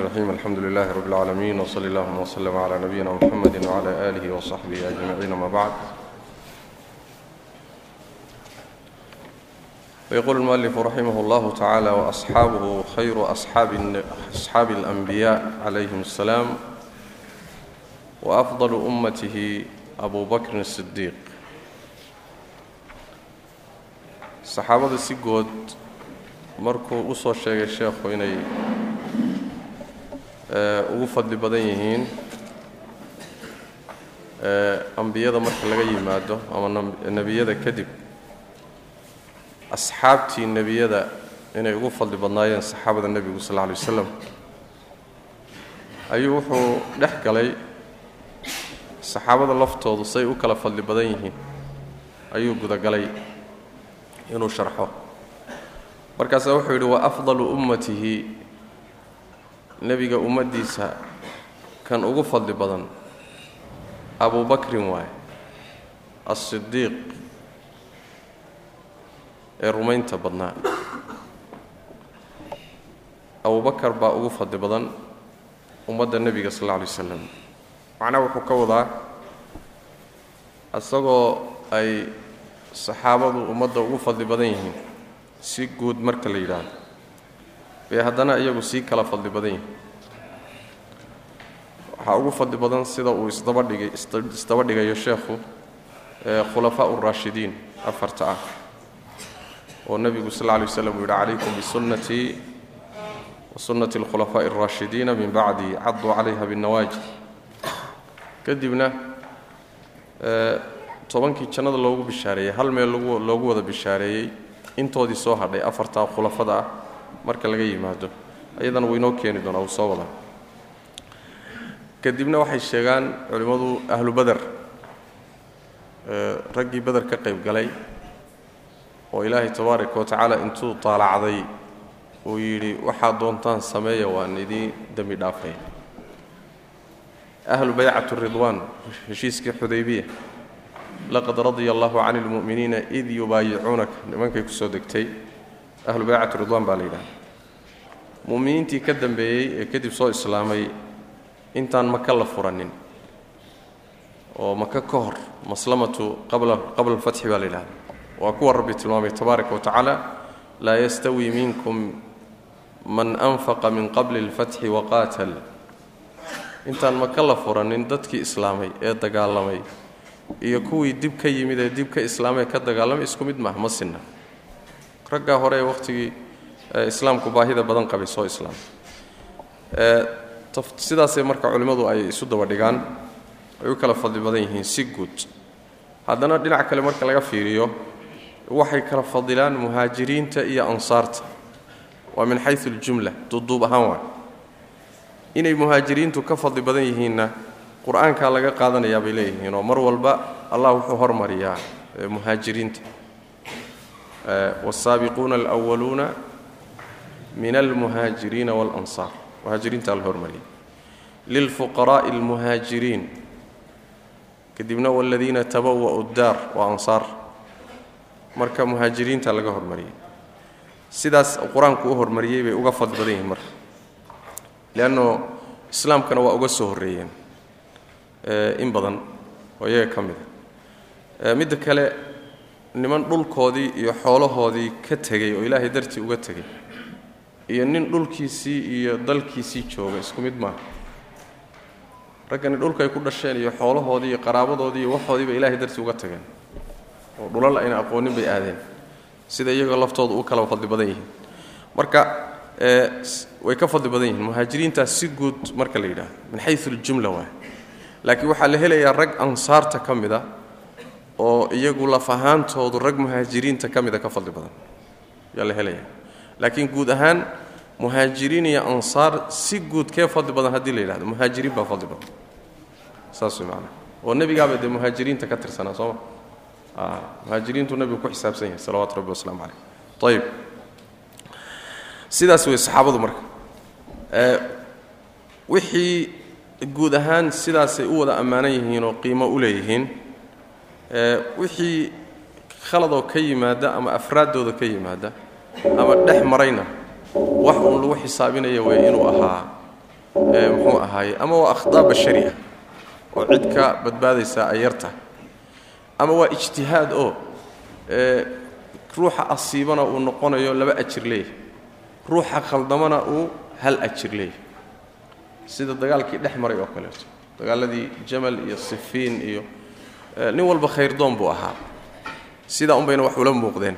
الرحيم الحمد لله رب العالمين وصلى اللهم وسلم على نبينا محمد وعلى آله وصحبه أجمعين ما بعد ويقول المؤلف رحمه الله تعالى وأصحابه خير أصحاب, أصحاب الأنبياء عليهم السلام وأفضل أمته أبو بكر الصديق saxaabada si good markuu u soo sheegay sheekhu inay ugu fadli badan yihiin ambiyada marka laga yimaado ama nebiyada kadib asxaabtii nebiyada inay ugu fadli badnaayeen saxaabada nebigu sal lla lay wasalam ayuu wuxuu dhex galay saxaabada laftoodu say u kala fadli badan yihiin ayuu gudagalay inuu sharxo. Markaasaa wuxuu yidhi wa afdalu ummatihi nebiga ummaddiisa kan ugu fadli badan abu bakrin waaye alsidiiq ee rumaynta badnaa. Abubakar baa ugu fadli badan ummadda nebiga sal alla alay wasalam macnaha wuxuu ka wadaa isagoo ay saxaabadu ummadda ugu fadli badan yihiin si guud marka la yidhaahdo bay haddana iyagu sii kala fadli badan yihiin. Waxaa ugu fadli badan sida uu isdabadhigay isdaba dhigayo sheekhu khulafaa uraashidiin afarta ah oo nebigu sal lla lay waslam uu yidhi calaykum bisunnatii wa sunnati alkhulafaa'i alraashidiina min bacdi caduu calayha binnawaajid. Kadibna tobankii jannada loogu bishaareeyey hal meel loogu wada bishaareeyey intoodii soo hadhay afartaa khulafada ah marka laga yimaado ayadana waynoo keeni doonaa wuu soo wadaa. Kadibna waxay sheegaan culimmadu ahlu beder raggii beder ka qayb galay oo ilaahay tabaaraka wa tacaala intuu taalacday uu yidhi waxaad doontaan sameeya waan idiin dembi dhaafay. Ahlu baycat ridwaan heshiiskii xudaybiya laqad radia allahu can lmu'miniina id yubaayicuunaka nimankay ku soo degtay ahlu baycati ridwaan baa la yidhaha mu'miniintii ka dambeeyey ee kadib soo islaamay intaan maka la furanin oo maka ka hor maslamatu qabla alfatxi baa la yidhahda waa kuwa rabbi tilmaamay tabaaraka wa tacaala laa yastawi minkum man anfaqa min qabli alfatxi waqaatal intaan maka la furanin dadkii islaamay ee dagaalamay iyo kuwii dib ka yimid ee dib ka islaamay ka dagaalamay isku mid maaha ma sinna raggaa hore ee wakhtigii islaamku baahida badan qabay soo islaamay sidaasay marka culimmadu ay isu daba dhigaan ay u kala fadli badan yihiin si guud. Haddana dhinac kale marka laga fiiriyo waxay kala fadilaan muhaajiriinta iyo ansaarta. Waa min xayu aljumla duuduub ahaan waa. Inay muhaajiriintu ka fadli badan yihiinna qur'aankaa laga qaadanayaa bay leeyihiin oo mar walba allah wuxuu hormariyaa muhaajiriinta wاsaabiquuna alأwaluuna min almuhaajiriina wاlansaar muhaajiriintaa la hormariyay lilfuqaraaءi اlmuhaajiriin kadibna wاladiina tabawa'u اdaar waa ansaar marka muhaajiriinta laga hormariyay sidaas qur-aanku u hormariyey bay uga fadli badan yihiin marka leanno islaamkana waa uga soo horreeyeen in badan oo iyaga ka mid a midda kale niman dhulkoodii iyo xoolahoodii ka tegey oo ilaahay dartii uga tegey iyo nin dhulkiisii iyo dalkiisii jooga isku mid maaha. Raggani dhulkaay ku dhasheen iyo xoolahoodii iyo qaraabadoodii iyo waxoodiiba ilaahay dartii uga tageen oo dhulal ayna aqoonin bay aadeen. Sida iyagoo laftooda u kala fadli badan yihiin. Marka way ka fadli badan yihiin. Muhaajiriintaas si guud marka la yidhaahdo min xayu aljumla waay laakiin waxaa la helayaa rag ansaarta ka mida oo iyagu laf ahaantoodu rag muhaajiriinta ka mida ka fadli badan. Ayaa la helayaa laakiin guud ahaan muhaajiriin iyo ansaar si guud kee fadli badan haddii la yidhahdo muhaajiriin baa fadli badan. Saas way macnaa. Oo nebigaaba dee muhaajiriinta ka tirsanaa sooma muhaajiriintu nebigu ku xisaabsan yahay salawatu rabbi waslamu caleyh ayib sidaas wey saxaabadu marka. Wixii guud ahaan sidaasay u wada ammaanan yihiin oo qiimo u leeyihiin wixii khaladoo ka yimaada ama afraaddooda ka yimaada ama dhex marayna wax uun lagu xisaabinaya wey inuu ahaa muxuu ahaaye ama waa akhdaa bashari ah oo cid ka badbaadaysaa ay yarta ama waa ijtihaad oo ruuxa asiibana uu noqonayo laba ajir leeyahay ruuxa khaldamana uu hal ajir leeyahay. Sida dagaalkii dhex maray oo kaleeto dagaaladii jamal iyo sifiin iyo nin walba khayrdoon buu ahaa. Sidaa un bayna wax ula muuqdeen.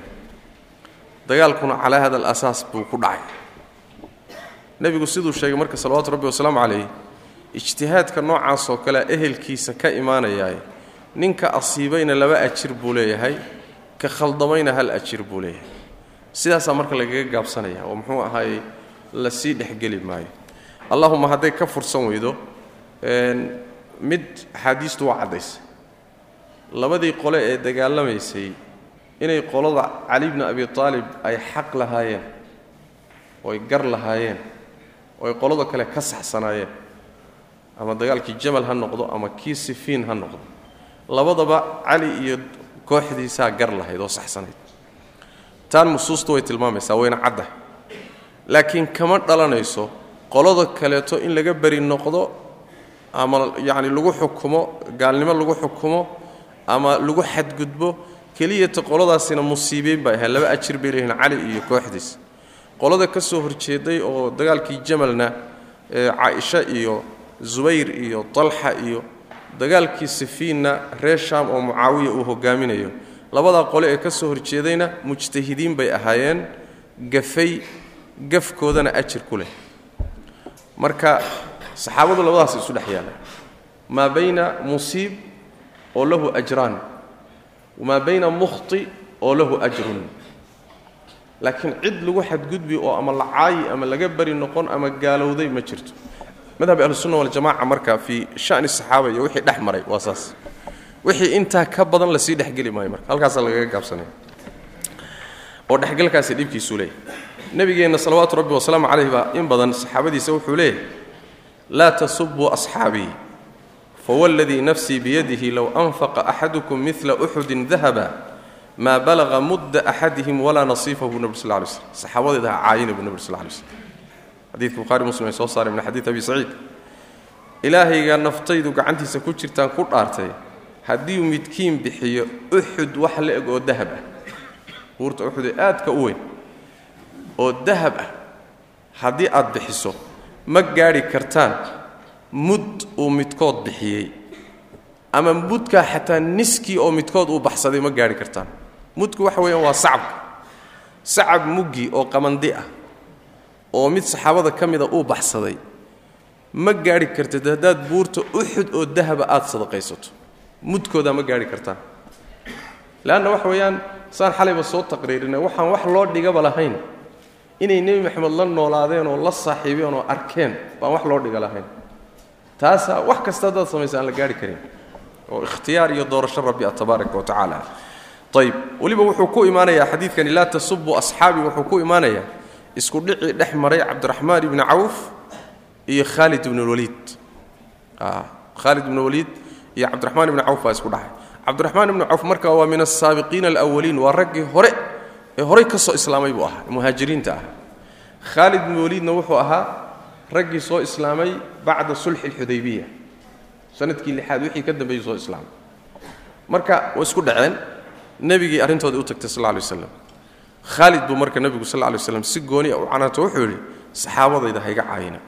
Dagaalkuna calaa hada alasaas buu ku dhacay. Nebigu siduu sheegay marka salawaatu rabbi wasalaamu calayh ijtihaadka noocaas oo kale ehelkiisa ka imaanayaay ninka asiibayna laba ajir buu leeyahay ka khaldamayna hal ajir buu leeyahay. Sidaasaa marka lagaga gaabsanaya oo muxuu ahaayey la sii dhexgeli maayo. Allahuma hadday ka fursan weydo mid axaadiistu waa caddaysay labadii qole ee dagaalamaysay inay qolada cali bni abi aalib ay xaq lahaayeen ooy gar lahaayeen ooy qolada kale ka saxsanaayeen ama dagaalkii jamal ha noqdo ama kii sifiin ha noqdo labadaba cali iyo kooxdiisaa gar lahayd oo saxsanayd. Taan nusuustu way tilmaamaysaa wayna cadda. Laakiin kama dhalanayso qolada kaleeto in laga beri noqdo ama yacni lagu xukumo gaalnimo lagu xukumo ama lagu xadgudbo keliyata qoladaasina musiibeyn bay ahayn laba ajir bay leeyihiin cali iyo kooxdiis. Qolada ka soo horjeeday oo dagaalkii jamalna caaisha iyo zubayr iyo talxa iyo dagaalkii sifiinna reer shaam oo mucaawiya uu hogaaminayo labadaa qole ee ka soo horjeedayna mujtahidiin bay ahaayeen gafay gafkoodana ajir ku leh. Marka saxaabadu labadaas isu dhex yaalla maa bayna musiib oo lahu ajraan wamaa bayna mukhti oo lahu ajrun. Laakiin cid lagu xadgudbi oo ama la caayi ama laga beri noqon ama gaalowday ma jirto. Madhab ahlusunna waljamaca marka fii shani saxaaba iyo wixii dhex maray waa saas. Wixii intaa ka badan la sii dhexgeli maayo marka. Halkaasaa lagaga gaabsanaya oo dhexgalkaasi dhibkiisuu leeyahy nabigeenna salawaatu rabbi wasalaamu calayh baa in badan saxaabadiisa wuxuu leeyahy laa tasubuu asxaabii fawladii nafsii biyadihi low anfaqa axadukum midla uxudin dahaba maa balaqa mudda axadihim walaa nasiifahu bu nabr sal lay slm saxaabadeeda ha caayina buu nabr sal lay slm xadiidka buhari muslim ay soo saareen min xadiid abi saciid ilaahayga naftaydu gacantiisa ku jirtaan ku dhaartay haddii midkiin bixiyo uxud wax la eg oo dahab ah buurta uxud ee aadka u weyn oo dahab ah haddii aad bixiso ma gaadhi kartaan mud uu midkood bixiyey. Ama mudkaa xataa niskii oo midkood uu baxsaday ma gaadhi kartaan. Mudku waxa weeyaan waa sacabka sacab muggi oo qamandi ah. Oo mid saxaabada ka mida uu baxsaday. Ma gaadhi kartid haddaad buurta uxud oo dahaba aad sadaqaysato. Mudkoodaa ma gaadhi kartaan. Leanna waxa weeyaan saan xalayba soo taqriirinay. Waxaan wax loo dhigaba lahayn. Inay nebi maxamed la noolaadeen oo la saaxiibeen oo arkeen baan wax loo dhiga lahayn taasaa wax kasta haddaad samaysa aan la gaarhi karin. Oo ikhtiyaar iyo doorasho rabbi ah tabaaraka wa tacaala. Weliba wuxuu ku imaanayaa xadiidkani laa tasubuu asxaabii wuxuu ku imaanayaa isku dhicii dhex maray cabdiraxmaan ibni cawf iyo khaalid ibn lwaliid khaalid ibn waliid iyo cabdiraxmaan ibni cawf baa isku dhaxay cabdiraxmaan ibni cawf marka waa min asaabiqiina alawaliin waa raggii hore ee horey ka islaamay buu ahaa muhaajiriinta ahaa. Khaalid ibn waliidna wuxuu ahaa raggii soo islaamay bacda sulxi alxudaybiya sannadkii lixaad wixii ka dambeeyey soo islaamay marka way isku dhaceen? Nebigii arrintoodii u tagtay sal lay waslam khaalid buu marka nebigu sal lay waslam si gooni a u canaanto wuxuu yidhi saxaabadayda hayga caayina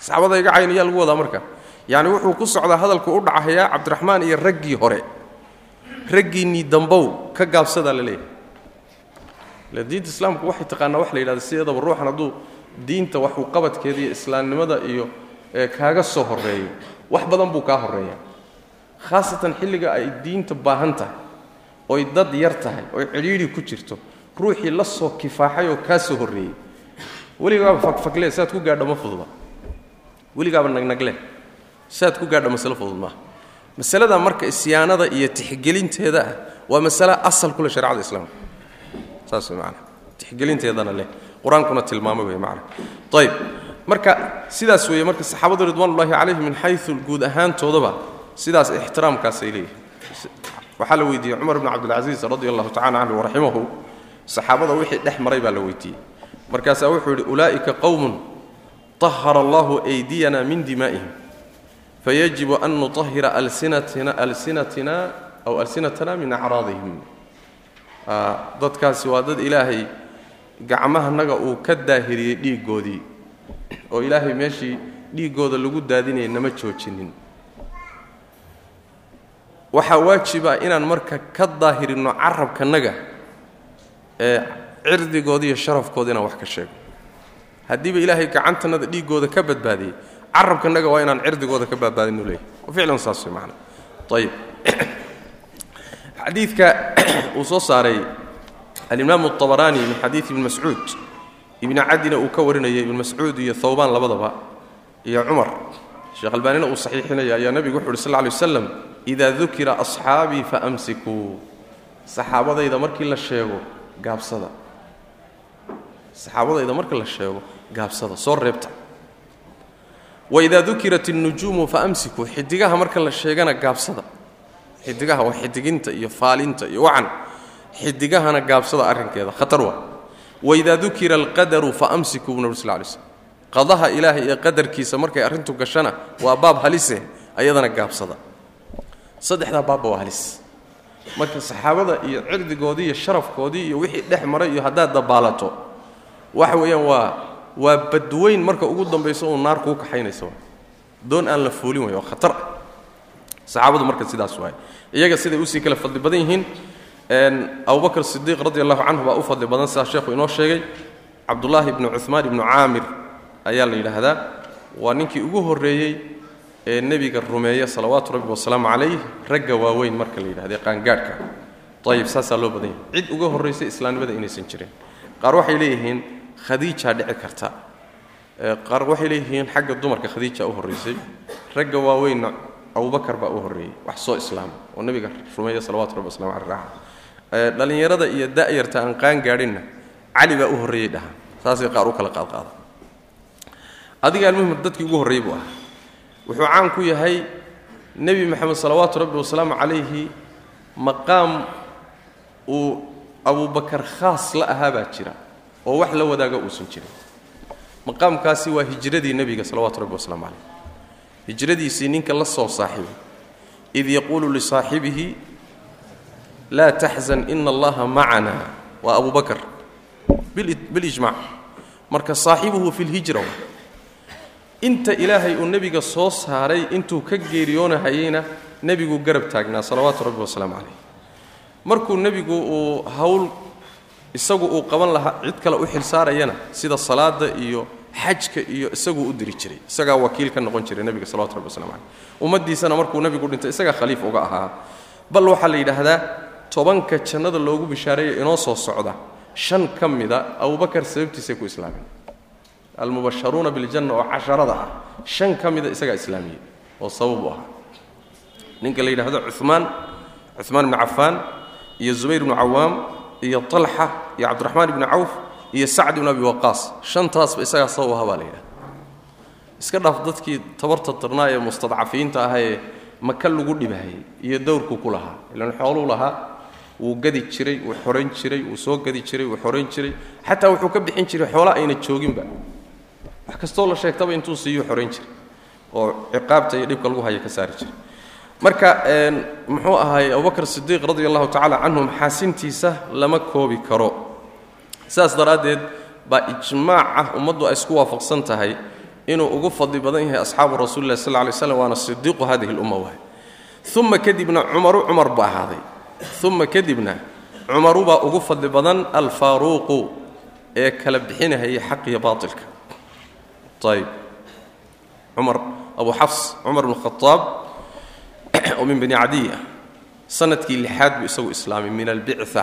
saxaabada hayga caayina yaa lagu wadaa marka. Yacni wuxuu ku socdaa hadalku u dhacahayaa cabdiraxmaan iyo raggii hore raggiinnii dambow ka gaabsadaa la leeyahay. Ila diinta islaamku waxay taqaanaa wax la yidhahda sideedaba ruuxan hadduu diinta waxuu qabadkeeda iyo islaamnimada iyo kaaga soo horreeyo wax badan buu kaa horreeya. Khaasatan xilliga ay diinta baahan tahay oy dad yar tahay oy cidhiidhi ku jirto ruuxii la soo kifaaxay oo kaa soo horreeyey weligaaba fagfagle saad ku gaadho ma fududa. Weligaaba nagnagle saad ku gaadho masale fudud maaha masalada marka isyaanada iyo tixgelinteeda ah waa masale asal ku leh islaamka. Saas way macana tixgelinteedana leh qur-aankuna tilmaamay wey macana ayib marka sidaas weeye marka saxaabadu ridwaanullahi calayhim min xayu guud ahaantoodaba sidaas ixtiraamkaasay leeyihin waxaa la weydiiyey cumar bn cabdilcasiis radi allahu tacala canhu waraximahu saxaabada wixii dhex maray baa la weydiiyey markaasaa wuxuu yidhi ulaa'ika qowmun طahara allahu أydiyana min dimaa'ihim fayajibu an nuطahira alsinatina alsinatina aw alsinatana min acraadihim dadkaasi waa dad ilaahay gacmahanaga uu ka daahiriyey dhiiggoodii oo ilaahay meeshii dhiiggooda lagu daadinayay nama joojinin. Waxaa waajiba inaan marka ka daahirinno carabkanaga ee cirdigooda iyo sharafkooda inaan wax ka sheego. Haddiiba ilaahay gacantanada dhiiggooda ka badbaadiyey carabkanaga waa inaan cirdigooda ka badbaadinu leeyahy ficlan saas way macana ayib xadiidka uu soo saaray alimaamu abaraani min xadiidi ibni mascuud ibni cadina uu ka warinaya ibni mascuud iyo hawbaan labadaba iyo cumar sheekh albaanina uu saxiixinaya ayaa nebigu wuxu uhi sal lla lay waslam idaa dukira asxaabii faamsikuu saxaabadayda markii la sheego gaabsada. Saxaabadayda marka la sheego gaabsada soo reebta. Waidaa dukirat innujuumu faamsikuu xidigaha marka la sheegana gaabsada. Xidigaha waa xidiginta iyo faalinta iyo wacan xidigahana gaabsada arrinkeeda. Khatar waa waidaa dukira alqadaru faamsikuu bu nabr sl lay slm qadaha ilaahay iyo qadarkiisa markay arrintu gashana waa baab halise ayadana gaabsada. Saddexdaa baabba waa halis. Marka saxaabada iyo cirdigoodii iyo sharafkoodii iyo wixii dhex maray iyo haddaad dabaalato waxa weeyaan waa waa badweyn marka ugu dambayso uu naar kuu kaxaynaysa doon aan la fuulin way khatar. Saxaabadu marka sidaas waay. Iyaga siday u sii kala fadli badan yihiin abubakr sidiiq radi allahu canhu baa u fadli badan sidaa sheekhu inoo sheegay cabdullaahi ibnu cumaan ibnu caamir ayaa la yidhaahdaa waa ninkii ugu horreeyey ee nebiga rumeeya salawaatu rabbi wasalaamu calayh ragga waaweyn marka la yidhahda qaangaadhka. Ayib saasaa loo badan cid uga horraysa islaamnimada inaysan jirin. Qaar waxay leeyihiin khadiijaa dhici karta. Qaar waxay leeyihiin xagga dumarka khadiija u horraysay ragga waaweynna abubakar baa u horreeyey. Wax soo islaama oo nebiga rumeeya salawatu rabbi waslamu caleh raaxa dhallinyarada iyo da'yarta aan qaan gaadhinna cali baa u horreeyey dhaha. Saasay qaar u kala qaadqaada adiga almuhim dadkii ugu horreeyey buu ahaa. Wuxuu caan ku yahay nebi moxamed salawaatu rabbi wasalaamu calayhi maqaam uu abubakar khaas la ahaa baa jira oo wax la wadaaga uusan jirin. Maqaamkaasi waa hijradii nebiga salawaatu rabbi wasalaamu calayh hijradiisii ninka la soo saaxiibay id yaquulu lisaaxibihi laa taxzan ina allaha macana waa abu bakar bilijmac marka saaxibuhu fi lhijra inta ilaahay uu nebiga soo saaray intuu ka geeriyoonahayeyna nebiguu garab taagnaa salawaatu rabbi wasalaamu calayh. Markuu nebigu uu hawl isagu uu qaban lahaa cid kale u xilsaarayana sida salaada iyo xajka iyo isaguu u diri jiray. Isagaa wakiil ka noqon jiray nebiga salawatu rabbi waslamu caleyh ummaddiisana markuu nebigu dhintay isagaa khaliif uga ahaa. Bal waxaa la yidhaahdaa tobanka jannada loogu bishaareeya inoo soo socda shan ka mida abubakar sababtiisay ku islaameen. Almubasharuuna biljanna oo casharada ah shan ka mida isagaa islaamiyey oo sabab u ahaa ninka la yidhaahdo cumaan cumaan ibnu cafaan iyo zubayr ibnu cawaam iyo talxa iyo cabdiraxmaan ibnu cawf iyo sacd ibnu abi waqaas shantaasba isagaa sabab aha baa la yidhahda iska dhaaf dadkii tabarta darnaa ee mustadcafiinta ah ee maka lagu dhibahayay iyo dowrku ku lahaa ilaan xooluu lahaa wuu gadi jiray wuu xorayn jiray wuu soo gadi jiray wuu xorayn jiray. Xataa wuxuu ka bixin jiray xoola ayna jooginba wax kastoo la sheegtaba intuu siiyuu xorayn jiray oo ciqaabta iyo dhibka lagu haya ka saari jiray. Marka muxuu ahaay abubakr sidiiq radi allahu tacala canhu maxaasintiisa lama koobi karo. Sidaas daraaddeed baa ijmaac ah ummaddu ay isku waafaqsan tahay inuu ugu fadli badan yahay asxaabu rasuuli sal lay slam waana sidiiqu hadihi lumma waay. Uma kadibna cumaru cumar buu ahaaday uma kadibna cumarubaa ugu fadli badan alfaaruuqu ee kala bixinahayay xaq iyo baailka ayb cumar abu xafs cumar bn khaaab oo min bani cadiy sannadkii lixaad buu isagu islaamay min albica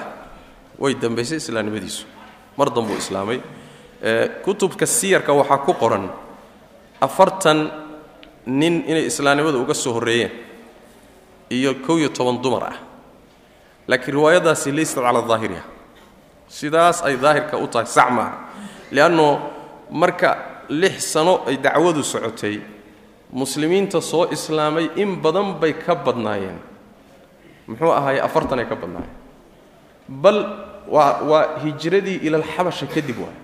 way dambaysay islaamnimadiisu mar danbuu islaamay kutubka siyarka waxaa ku qoran afartan nin inay islaamnimada uga soo horreeyeen iyo kow iyo toban dumar ah laakiin riwaayadaasi laysat cala daahiriha sidaas ay daahirka u tahay sax maaha. Lianno marka lix sano ay dacwadu socotay muslimiinta soo islaamay in badan bay ka badnaayeen. Muxuu ahaayey? Afartan ay ka badnaayeen. Bal waa waa hijradii ilalxabasha kadib waay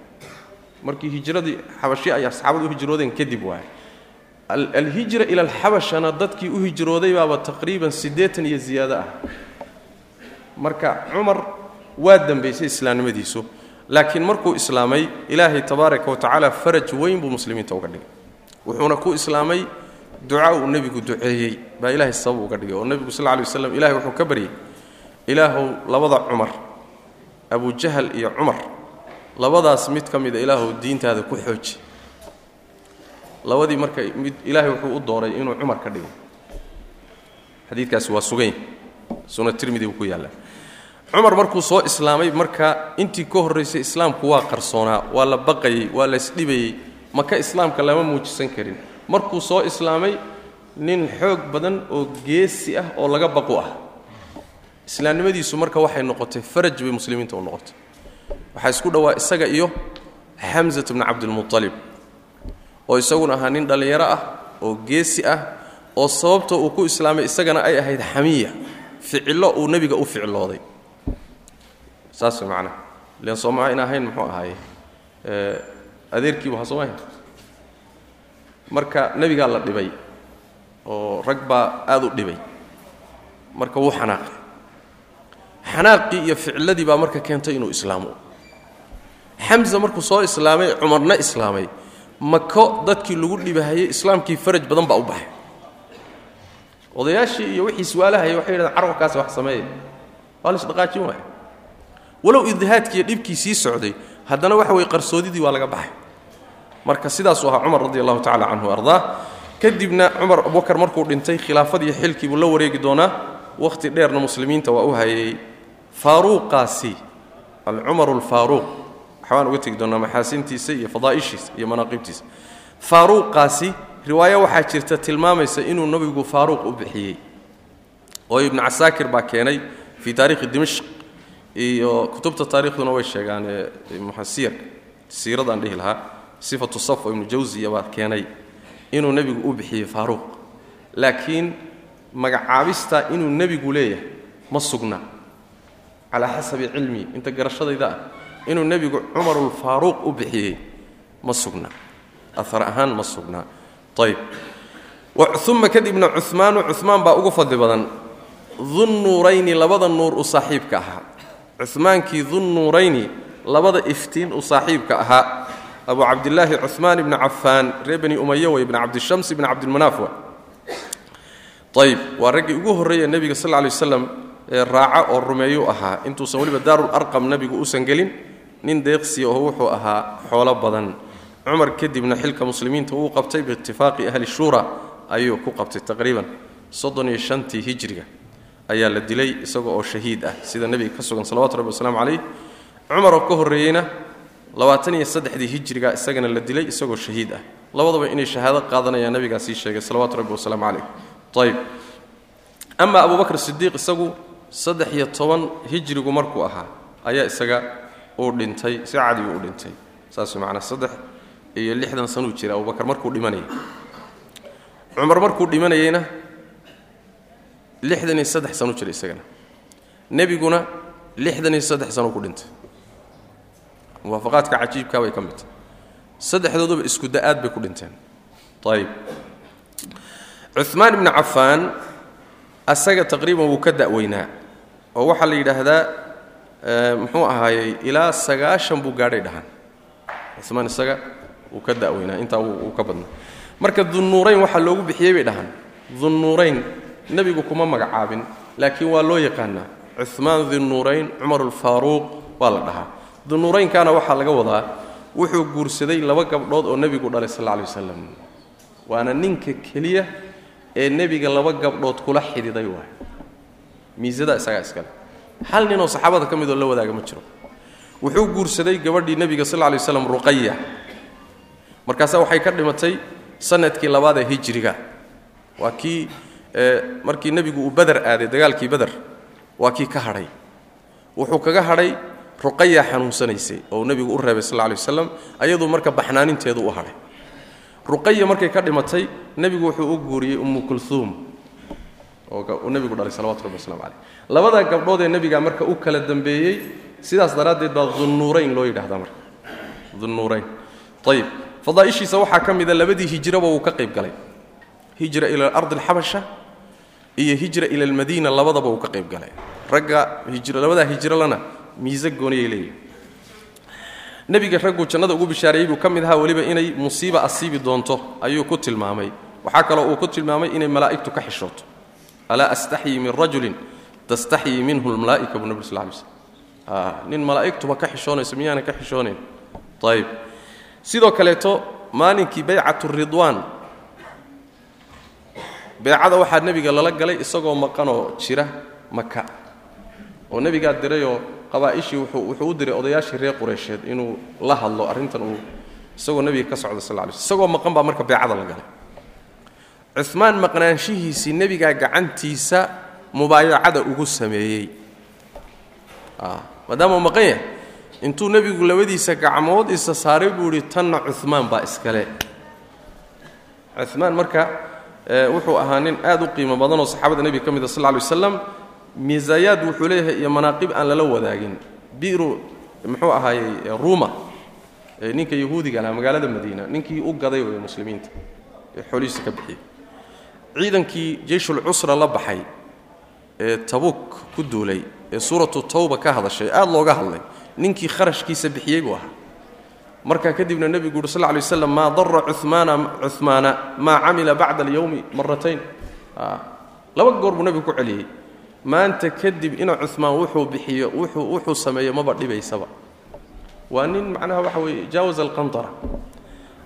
markii hijradii xabashi ay asxaabadu u kadib waay alhijra ila dadkii u hijrooday baaba taqriiban siddeetan iyo ziyaado ah marka cumar waa dembaysay islaamnimadiisu laakiin markuu islaamay ilaahay tabaaraka wa tacaala faraj weyn buu muslimiinta uga dhigay. Wuxuuna ku islaamay duca uu nebigu duceeyey baa ilaahay sabab uga dhigay oo nebigu sal alay waslam ilahay wuxuu ka baryey ilaahow labada cumar abujahal iyo cumar labadaas mid ka mida ilaahow diintaada ku xooji. Labadii marka mid ilaahay wuxuu u dooray inuu cumar ka dhigo. Xadiidkaasi waa sugany suna tirmidi buu ku yaallaa cumar markuu soo islaamay marka intii ka horraysay islaamku waa qarsoonaa waa la baqayey waa la isdhibayey maka islaamka lama muujisan karin. Markuu soo islaamay nin xoog badan oo geesi ah oo laga baqu ah. Islaamnimadiisu marka waxay noqotay faraj bay muslimiinta u noqotay. Waxaa isku dhowaa isaga iyo xamsat bni cabdilmualib oo isaguna ahaa nin dhallinyaro ah oo geesi ah oo sababta uu ku islaamay isagana ay ahayd xamiya ficillo uu nebiga u ficilooday. Saas way macnaha ilan sooma in ahayn muxuu ahaaye adeerkiibu ha sooma marka nebigaa la dhibay oo rag baa aad u dhibay. Marka wuu xanaaqay. Xanaaqii iyo ficilladii baa marka keentay inuu islaamo xamsa markuu soo islaamay cumarna islaamay. Mako dadkii lagu dhibahayey islaamkii faraj badan baa u baxay odayaashii iyo wixii su'aalahaya waxay yidhahdeen carwarkaasi wax sameeya. Waa la isdhaqaajin waaya walow iddihaadkiiyo dhibkii sii socday haddana waxa weye qarsoodidii waa laga baxay. Marka sidaasuu ahaa cumar radi allahu tacala canhu ardaa. Kadibna cumar abubakar markuu dhintay khilaafadii xilkii buu la wareegi doonaa. Wakhti dheerna muslimiinta waa u hayay faaruuqaasi alcumaru alfaaruuq waxbaan uga tegi doonaa maxaasintiisa iyo fadaa'ishiisa iyo manaaqibtiisa faaruuqaasi riwaayo waxaa jirta tilmaamaysa inuu nebigu faaruuq u bixiyey oo ibnu casaakir baa keenay fii taarikhi dimashq iyo kutubta taarikhduna way sheegaan muxasiyarka siiradaan dhihi lahaa sifatu saf oo ibnu jawsiya baa keenay inuu nebigu u bixiyey faaruuq laakiin magacaabistaa inuu nebigu leeyahay ma sugna. Calaa xasabi cilmii inta garashadayda ah inuu nebigu cumarulfaaruuq u bixiyey ma sugna. Ahar ahaan ma sugna ayb uma kadibna cumaanu cumaan baa ugu fadli badan. Dunnuurayni labada nuur u saaxiibka ahaa. Cumaankii dunnuurayni labada iftiin u saaxiibka ahaa. Abu cabdilaahi cumaan ibni cafaan ree bani umaya wey ibn cabdishams ibn cabdilmanaaf ayb waa raggii ugu horreeya nebiga sal lay waslam ee raaca oo rumeeyuu ahaa. Intuusan weliba daarul arqam nebigu uusan gelin nin deeqsiya oo wuxuu ahaa xoolo badan cumar kadibna xilka muslimiinta uu qabtay biitifaaqi ahli shuura ayuu ku qabtay taqriiban soddon iyo shantii hijriga. Ayaa la dilay isaga oo shahiid ah sida nebiga ka sugan salawatu rabbi wasalaamu calayh. Cumar oo ka horreeyeyna labaatan iyo saddexdii hijriga isagana la dilay isagoo shahiid ah. Labadaba inay shahaado qaadanayaan nebigaa sii sheegay salawaatu rabbi wasalaamu calayh. Ayb ama abubakr sidiiq isagu saddex iyo toban hijrigu markuu ahaa ayaa isaga uu dhintay si cadiguu u dhintay. Saas macnaa saddex iyo lixdan sanuu jira abubakar markuu dhimanayay. Cumar markuu dhimanayeyna lixdan iyo saddex sanuu jira isagana. Nebiguna lixdan iyo saddex sanuu ku dhintay. Muwaafaqaadka cajiibkaa bay ka mid tahay. Saddexdooduba isku da'aad bay ku dhinteen. Ayib cumaan ibnu cafaan asaga taqriiban wuu ka da'weynaa oo waxaa la yidhaahdaa muxuu ahaayey ilaa sagaashan buu gaadhay dhahan cumaan isaga wuu ka da'weynaa intaa wuu ka badnaa. Marka dunnuurayn waxaa loogu bixiyey bay dhahan dunnuurayn nebigu kuma magacaabin laakiin waa loo yaqaanaa cumaan dinnuurayn cumar alfaaruuq waa la dhahaa. Dunnuuraynkaana waxaa laga wadaa wuxuu guursaday laba gabdhood oo nebigu dhalay sal alay wasalam waana ninka keliya ee nebiga laba gabdhood kula xididay waay. Miisada isagaa iskale hal ninoo saxaabada ka midoo la wadaaga ma jiro. Wuxuu guursaday gabadhii nebiga sal lay waslam ruqaya markaasa waxay ka dhimatay sannadkii labaad ee hijriga waa kii markii nebigu uu bader aaday dagaalkii bader waa kii ka hadhay. Wuxuu kaga hadhay ruqaya xanuunsanaysay oo nebigu u reebay sal lay waslam ayaduu marka baxnaaninteedu u hadhay. Ruqaya markay ka dhimatay nebigu wuxuu u guuriyey ummu kulhuum oo nebigu dhalay salawatu rabbi waslamu caleyh labadaa gabdhood ee marka u kala dambeeyey sidaas daraaddeed baa dunnuurayn loo yidhahdaa marka. Dunnuurayn. Ayib fadaa'ishiisa waxaa ka mida labadii hijraba wuu ka qayb galay. Hijra ila ardi alxabasha iyo hijra ila almadiina labadaba wuu ka qayb galay. Ragga labadaa hijrolana miise gooniyay leeyihi nebiga ragguu jannada ugu bishaareeyey buu ka mid ahaa weliba inay musiiba asiibi doonto ayuu ku tilmaamay. Waxaa kaloo uu ku tilmaamay inay malaa'igtu ka xishooto. Alaa astaxyii min rajulin tastaxyii minhu lmalaa'ika buu nabig sl lay slm nin malaa'igtuba ka xishoonayso miyaana ka xishoonayn ayib sidoo kaleeto maalinkii baycat ridwaan. Beecada waxaa nebiga lala galay isagoo maqanoo jira maka oo nebigaa dirayoo qabaa'ishii wuxuu u diray odayaashii reer qureysheed inuu la hadlo arrintan uu isagoo nebiga ka socda sal lay isagoo maqan baa marka beecada la galay. Cumaan maqnaanshihiisii nebigaa gacantiisa mubaayacada ugu sameeyey. Maadaama uu maqan yahay intuu nebigu labadiisa gacmood isa saaray buu idhi tanna cumaan baa iskale. Cumaan marka wuxuu ahaa nin aad u qiimo badanoo saxaabada nebiga ka mid a sal ly waslam miisaayaad wuxuu leeyahay iyo manaaqib aan lala wadaagin. Biru muxuu ahaayey ruuma ninka yahuudiga lahaa magaalada madiina ninkii u gaday wey muslimiinta ee xoolihiisa ka bixiyey ciidankii jeyshulcusra la baxay ee tabuuk ku duulay ee suuratu tawba ka hadashay aad looga hadlay ninkii kharashkiisa bixiyey buu ahaa. Markaa kadibna nebigu uhi sal lay waslam maa dara cumaana cumaana maa camila bacda alyowmi maratayn laba goor buu nebigu ku celiyey. Maanta kadib ina cumaan wuxuu bixiyo wuxuu sameeyo maba dhibaysaba. Waa nin macnaha waxa weye jaawaz alqantara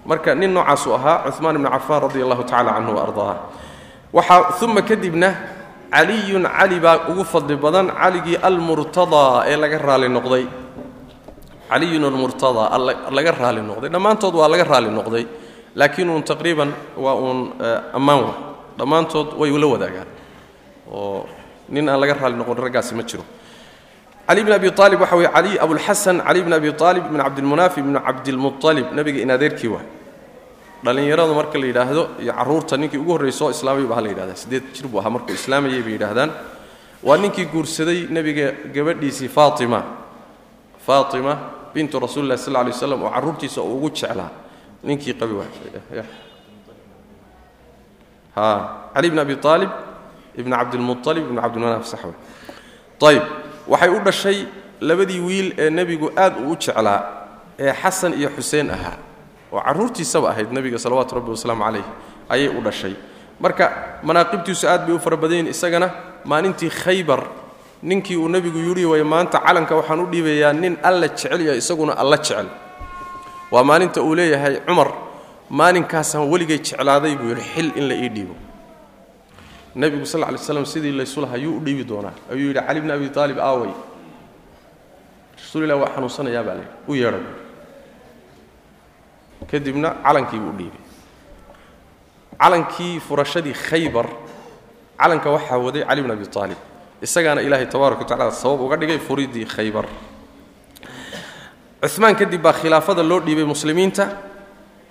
marka nin noocaasuu ahaa cumaan ibnu cafaan radi allahu tacala canhu waardaah waxaa uma kadibna caliyun cali baa ugu fadli badan caligii almurtadaa ee laga raali noqday. Caliyun almurtadaa laga raali noqday. Dhammaantood waa laga raali noqday laakiin uun taqriiban waa uun ammaan wa dhammaantood way la wadaagaan. Oo nin aan laga raali noqon raggaasi ma jiro. Cali bn abi aalib waxa weye cali abulxasan cali bn abi aalib ibn cabdilmunaafi ibnu cabdilmualib nebiga in adeerkii dhallinyaradu marka la yidhaahdo iyo carruurta ninkii ugu horraysa oo islaamay baa la yidhahdaa siddeed jir buu ahaa? Markuu islaamayay bay yidhaahdaan. Waa ninkii guursaday nebiga gabadhiisii faatima. Faatima bintu rasuuli lah sal alay waslam oo carruurtiisa uu ugu jeclaa. Ninkii qabi ha cali bn abi aalib ibn cabdilmualib ibn cabdilmanaaf saxwe. Ayib waxay u dhashay labadii wiil ee nebigu aad uu u jeclaa ee xasan iyo xuseen ahaa oo carruurtiisaba ahayd nebiga salawaatu rabbi wasalaamu calayh ayay u dhashay. Marka manaaqibtiisu aad bay u fara badan isagana maalintii khaybar ninkii uu nebigu yidhi way maanta calanka waxaan u dhiibayaa nin alla jecel iyo isaguna alla jecel. Waa maalinta uu leeyahay cumar maalinkaasaan weligay jeclaaday buu yidhi xil in la ii dhiibo. Nebigu sal lay slam sidii laysulaha yuu u dhiibi doonaa. Ayuu yidhi cali bni abi aalib aaway. Rasuulilah waa xanuunsanayaa baa layidhi u yeedha kadibna calankii buu dhiibay. Calankii furashadii khaybar calanka waxaa waday cali bn abi aalib isagaana ilaahay tabaaraka wa tacala sabab uga dhigay furidii khaybar. Cumaan kadib baa khilaafada loo dhiibay muslimiinta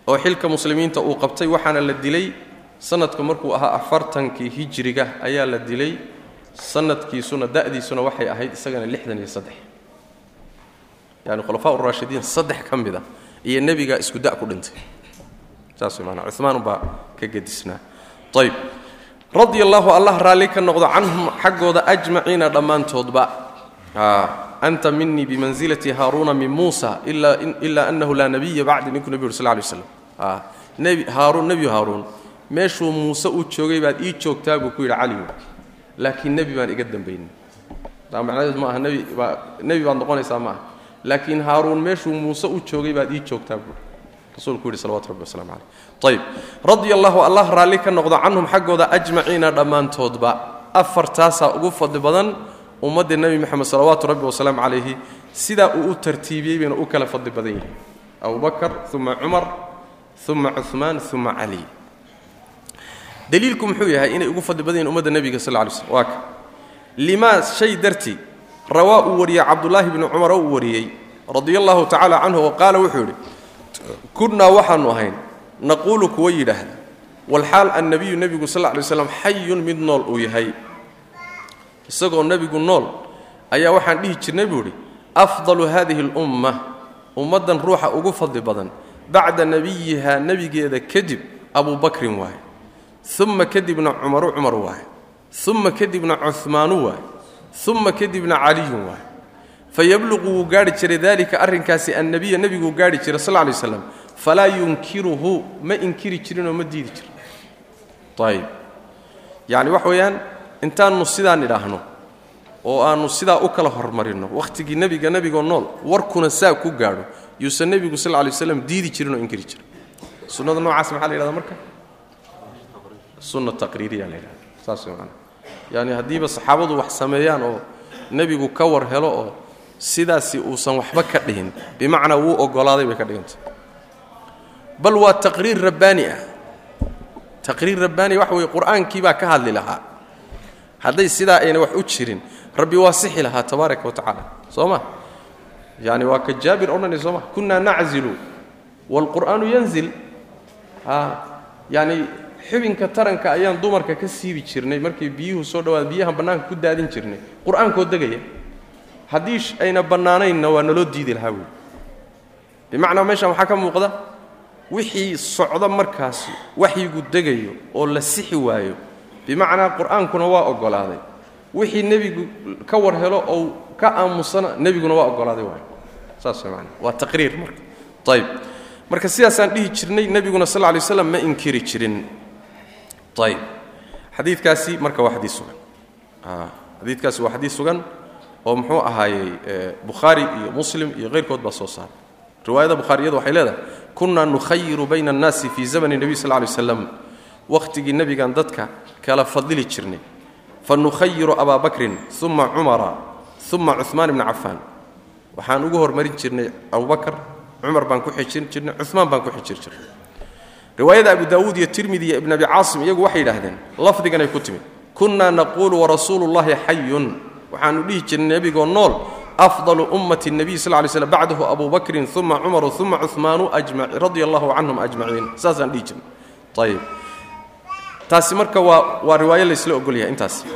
oo xilka muslimiinta uu qabtay waxaana la dilay sanadku markuu ahaa afartankii hijriga ayaa la dilay sanadkiisuna da'diisuna waxay ahayd isagana lixdan iyo saddex. Yani khulafaa urashidiin saddex ka mid a iyo nebiga isku da' ku dhintay. Saas allaahu allah raalli ka noqdo canhum xaggooda ajmaciina dhammaantoodba. Anta minii bimansilati haaruuna min muusa ilaa annahu laa nabiya bacdi ninkuu nebi ur sal lay slam haaruun nebi haaruun meeshuu muuse uu joogay baad ii joogtaa buu ku yidhi caligu laakiin nebi baan iga dambaynin. Macnaheedu ma aha nebi baad noqonaysaa ma aha laakiin haaruun meeshuu muuse u joogay baad ii joogtaa buu rasuulku yidhi salawatu rabbi waslamu caleyh ayib radia allahu allah raalli ka noqdo canhum xaggooda ajmaciina dhammaantoodba afartaasaa ugu fadli badan ummadda nebi moxamed salawaatu rabbi wasalaamu calayhi sidaa uu u tartiibiyey bayna u kala fadli badan yihiin abubakar uma cumar uma cumaan uma cali daliilku muxuu yahay inay ugu fadli badan yihiin ummadda nebiga sal lay slm waa ka limaa shay dartii rawaa uu wariyey cabdulaahi bni cumar uu wariyey radia allahu tacaala canhu oo qaala wuxuu yidhi kunnaa waxaannu ahayn naquulu kuwa yidhaahda walxaal annabiyu nebigu sal lay slam xayun mid nool uu yahay. Isagoo nebigu nool ayaa waxaan dhihi jirnay buu idhi afdalu hadihi alumma ummaddan ruuxa ugu fadli badan bacda nebiyihaa nebigeeda kadib abu bakrin waaye uma kadibna cumaru cumar waaye uma kadibna cuhmaanu waaye uma kadibna caliyun waaye fayabluqu wuu gaarhi jiray dalika arrinkaasi annabiya nebiguu gaarhi jiray sal lay slam falaa yunkiruhu ma inkiri jirinoo ma diidi jirin ayib yacni wax weeyaan intaannu sidaan idhaahno oo aannu sidaa u kala hormarinno wakhtigii nebiga nebigoo nool warkuna saa ku gaadho yuusan nebigu sal lay waslam diidi jirinoo inkiri jirin sunnada noocaas maxaa la yhahda marka sunna taqriiriya la yidhahda saas way yaani haddiiba saxaabadu wax sameeyaan oo nebigu ka war helo oo sidaasi uusan waxba ka dhihin bimacnaa wuu oggolaaday bay ka dhigantay. Bal waa taqriir rabbaani ah. Taqriir rabbaani waxa weeye qur'aankii baa ka hadli lahaa. Hadday sidaa ayna wax u jirin rabbi waa sixi lahaa tabaaraka wa tacaala. Soo ma? Yani waa ka jaabir odhanay soo ma? Kunnaa naczilu waalqur'aanu yanzil. Yani xibinka taranka ayaan dumarka ka siibi jirnay markay biyuhu soo dhawaada biyahan bannaanka ku daadin jirnay. Qur'aankoo degaya. Haddii ayna bannaanaynna waa naloo diidi lahaa wey bimacnaa meeshaan waxaa ka muuqda wixii socda markaasi waxyigu degayo oo la sixi waayo. Bimacnaa qur'aankuna waa oggolaaday wixii nebigu ka war helo oo ka aamusana nebiguna waa oggolaaday waayo. Saas taqriir marka. Ayib marka sidaasaan dhihi jirnay nebiguna sal lay slam ma inkiri jirin ayib xadiidkaasi marka waa xadiis sugan. Xadiidkaasi waa xadiis sugan oo muxuu ahaayey bukhaari iyo muslim iyo hayrkood baa soo saaray riwaayada bukhaariyadu waxay leedahay kunaa nukhayiru bayna annaasi fii zamani nebiy sal lay slam wakhtigii nebigan dadka kala fadili jirnay. Fa abaa bakrin uma cumara uma cumaan ibna cafaan. Waxaan ugu hormarin jirnay abubakar cumar baan ku xijin jirnay cumaan baan ku xijir jirnay riwaayada abu daawuud iyo tirmidi iyo ibn abi caasim iyagu waxay yidhaahdeen lafdiganay ku timid kunnaa naquulu warasuulu llahi xayun waxaanu dhihi jirnay nebigoo nool afdalu ummati nebiy sal lay slm bacdahu abu bakrin uma cumaru uma cumaanu radia allahu canhum ajmaciin. Saasaan dhihi jirnay ayib taasi marka waa waa riwaayo laysla ogolyahay intaasi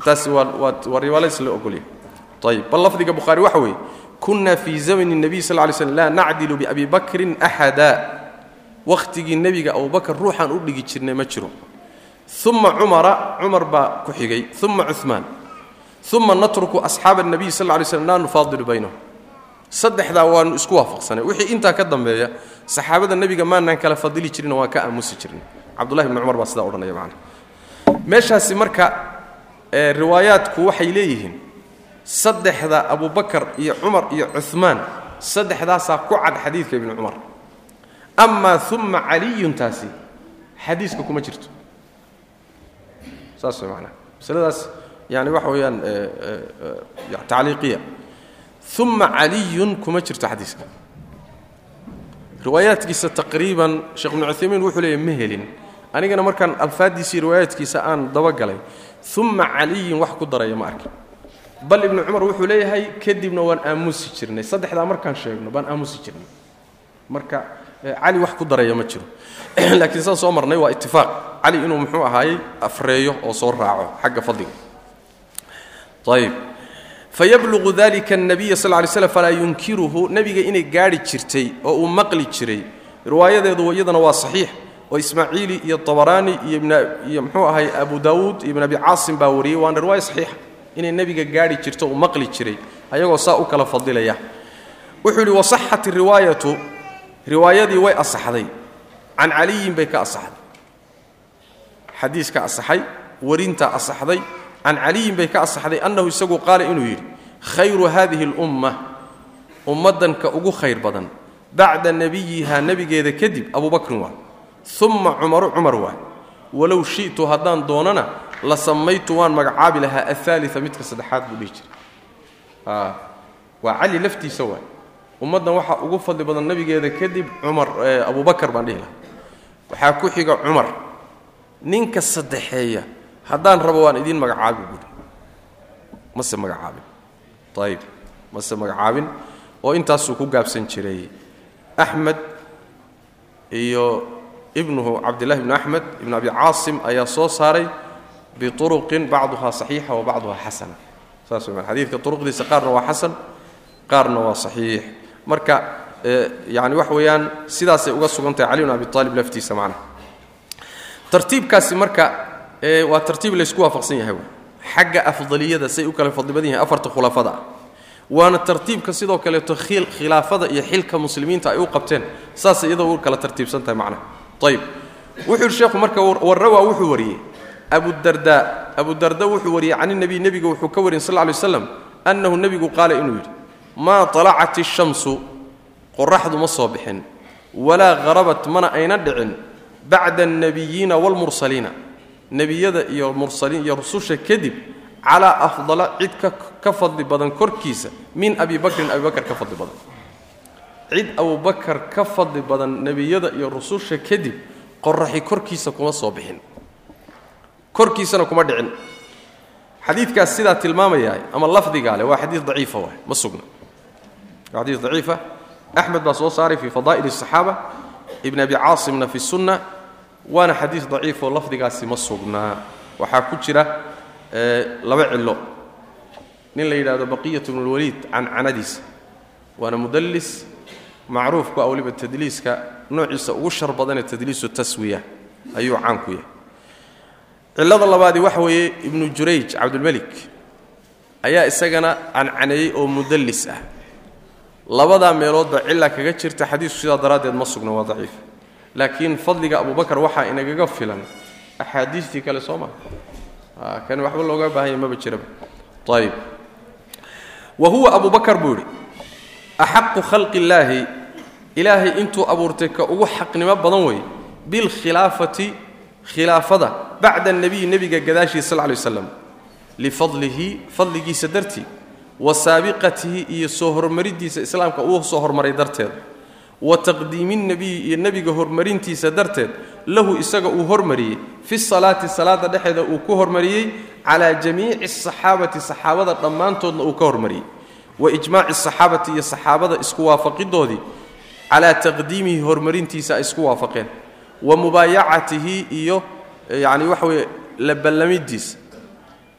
intaasi waa waa waa riwaayo laysla ogolyahay. Ayib bal lafdiga bukhaari waxa weeye kunna fii zamani nebiy sal lay slm laa nacdilu biabi bakrin axada wakhtigii nebiga abubakar ruuxaan u dhigi jirnay ma jiro. Uma cumara cumar baa ku xigay. Uma cumaan uma natruku asxaaba الnabiy sal ly slm laa nufaadilu baynahum saddexdaa waanu isku waafaqsanay. Wixii intaa ka dambeeya saxaabada nebiga maanaan kala fadili jirin waan ka aamusi jirnay. Cabdullahi bni cumar baa sidaa odhanaya macana meeshaasi marka riwaayaadku waxay leeyihiin saddexda abubakar iyo cumar iyo cumaan saddexdaasaa ku cad xadiidka ibni cumar amaa uma caliyun taasi. Xadiiska kuma jirto. Saas macanaha masaladaas yani waxa weeyaan tacliiqiya uma caliyun kuma jirto xadiiska riwaayaadkiisa taqriiban sheekh ibnu cuthaymiin wuxuu leeyahy ma helin. Anigana markaan alfaaddiisii riwaayaadkiisa aan dabagalay uma caliyin wax ku daraya ma arkin. Bal ibnu cumar wuxuu leeyahay kadibna waan aamusi jirnay. Saddexdaa markaan sheegno baan aamusi jirnay. Marka Eh, cali wax ku daraya ma jiro. Laakiin saan soo marnay waa itifaaq cali inuu muxuu ahaayey afreeyo oo soo raaco xagga fadliga. Ayb fayabluqu dalika annabiya sal ly slam falaa yunkiruhu. Nebiga inay gaadhi jirtay oo uu maqli jiray riwaayadeedu iyadana waa saxiix. Oo ismaaciili iyo abaraani iyo mxuu ahay abu daawuud ibn abi caasim baa wariyey. Waana riwaaya saxiixa. Inay nebiga gaadhi jirto uu maqli jiray ayagoo saa u kala fadilaya. Wuxuu yidhi wasaxat riwaayatu riwaayadii way asaxday. Can caliyin bay ka asaxday. Xadiiska asaxay warintaa asaxday. Can caliyin bay ka asaxday annahu isagu qaala inuu yidhi khayru hadihi اlumma ummaddanka ugu khayr badan. Bacda nebiyihaa nebigeeda kadib abubakrin waa. Uma cumaru cumar waa. Walow shi'tu haddaan doonana la samaytu waan magacaabi lahaa aaalia midka saddexaad buu dhihi jiray. Waa cali laftiisa waay ummaddan waxaa ugu fadli badan nebigeeda kadib cumar abubakar baan dhihi lahaa. Waxaa ku xiga cumar ninka saddexeeya haddaan rabo waan idiin magacaabi buuri mase magacaabin. Ayib mase magacaabin. Oo intaasuu ku gaabsan jiray axmed iyo ibnuhu cabdillahi ibnu axmed ibnu abi caasim ayaa soo saaray biuruqin bacduhaa saxiixa wa bacduhaa xasana. Saas wey xadiidka uruqdiisa qaarna waa xasan qaarna waa saxiix marka yani wax weeyaan sidaasay uga sugan tahay cali bn abi aalib laftiisa macnaha tartiibkaasi marka waa tartiib laysku waafaqsan yahay xagga afdaliyada say u kala fadli badan yahay afarta khulafada. Ah waana tartiibka sidoo kaleeto khilaafada iyo xilka muslimiinta ay u qabteen. Saasay iyadoo u kala tartiibsan tahay macnaha ayib wuxuu yidhi sheekhu marka warrawaa wuxuu wariyey. Abudarda abudarda wuxuu wariyey can nabiy nebiga wuxuu ka wariyey sal ly slam annahu nebigu qaala inuu yidhi maa talacat ishamsu qoraxdu ma soo bixin walaa harabat mana ayna dhicin bacda alnebiyiina waalmursaliina nebiyada iyo mursaliin iyo rususha kadib calaa afdala cid ka fadli badan korkiisa min abi bakrin abibakar ka fadli badan. Cid abubakar ka fadli badan nebiyada iyo rususha kadib qoraxi korkiisa kuma soo bixin. Korkiisana kuma dhicin. Xadiidkaas sidaa tilmaamayaa ama lafdigaa leh waa xadiid daciifa waay ma sugna waa xadiid daciifa axmed baa soo saaray fii fadaa'il الصaxaaba ibn abi caasimna fi sunna waana xadiid daciifoo lafdigaasi ma sugnaa waxaa ku jira laba cilo nin la yidhahdo baqiyat bn اlwaliid cancanadiisa waana mudallis macruuf ku ah weliba tadliiska noociisa ugu shar badanee tadliisu taswiya ayuu caan ku yahay cillada labaadii waxa weeye ibnu jurayj cabdulmelik ayaa isagana cancaneeyey oo mudallis ah labadaa meeloodba cilla kaga jirta xadiisku sidaa daraaddeed ma sugna waa daciif. Laakiin fadliga abubakar waxaa inagaga filan. Axaadiistii kale soo maa kani waxba looga baahanya maba jiraba ayib wa huwa abu bakar buu yidhi axaqu khalqi illaahi ilaahay intuu abuurtay ka ugu xaqnimo badan wey bilkhilaafati khilaafada bacda anebiyi nebiga gadaashiisa sal lay waslam lifadlihi fadligiisa dartii wa saabiqatihi iyo soo hormariddiisa islaamka uu soo hormaray darteed. Wa taqdiimi nebiyi iyo nebiga hormarintiisa darteed lahu isaga uu hormariyey. Fi salaati salaada dhexeeda uu ku hormariyey calaa jamiici asaxaabati saxaabada dhammaantoodna uu ka hormariyey. Wa ijmaaci asaxaabati iyo saxaabada isku waafaqidoodii calaa taqdiimihi horumarintiisa ay isku waafaqeen. Wa mubaayacatihi iyo yacni waxa weeye la ballamidiisa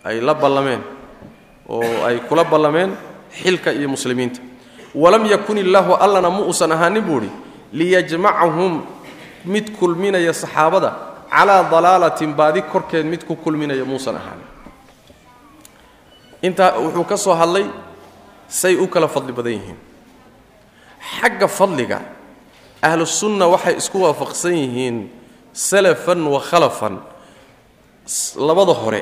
ay la ballameen oo ay kula ballameen xilka iyo muslimiinta. Walam yakun illaahu allana ma uusan ahaanin buu idhi liyajmacahum mid kulminaya saxaabada calaa dalaalatin baadi korkeed mid ku kulminaya muusan ahaanin. Intaa wuxuu ka soo hadlay say u kala fadli badan yihiin. Xagga fadliga ahlusunna waxay isku waafaqsan yihiin salafan wa khalafan. Labada hore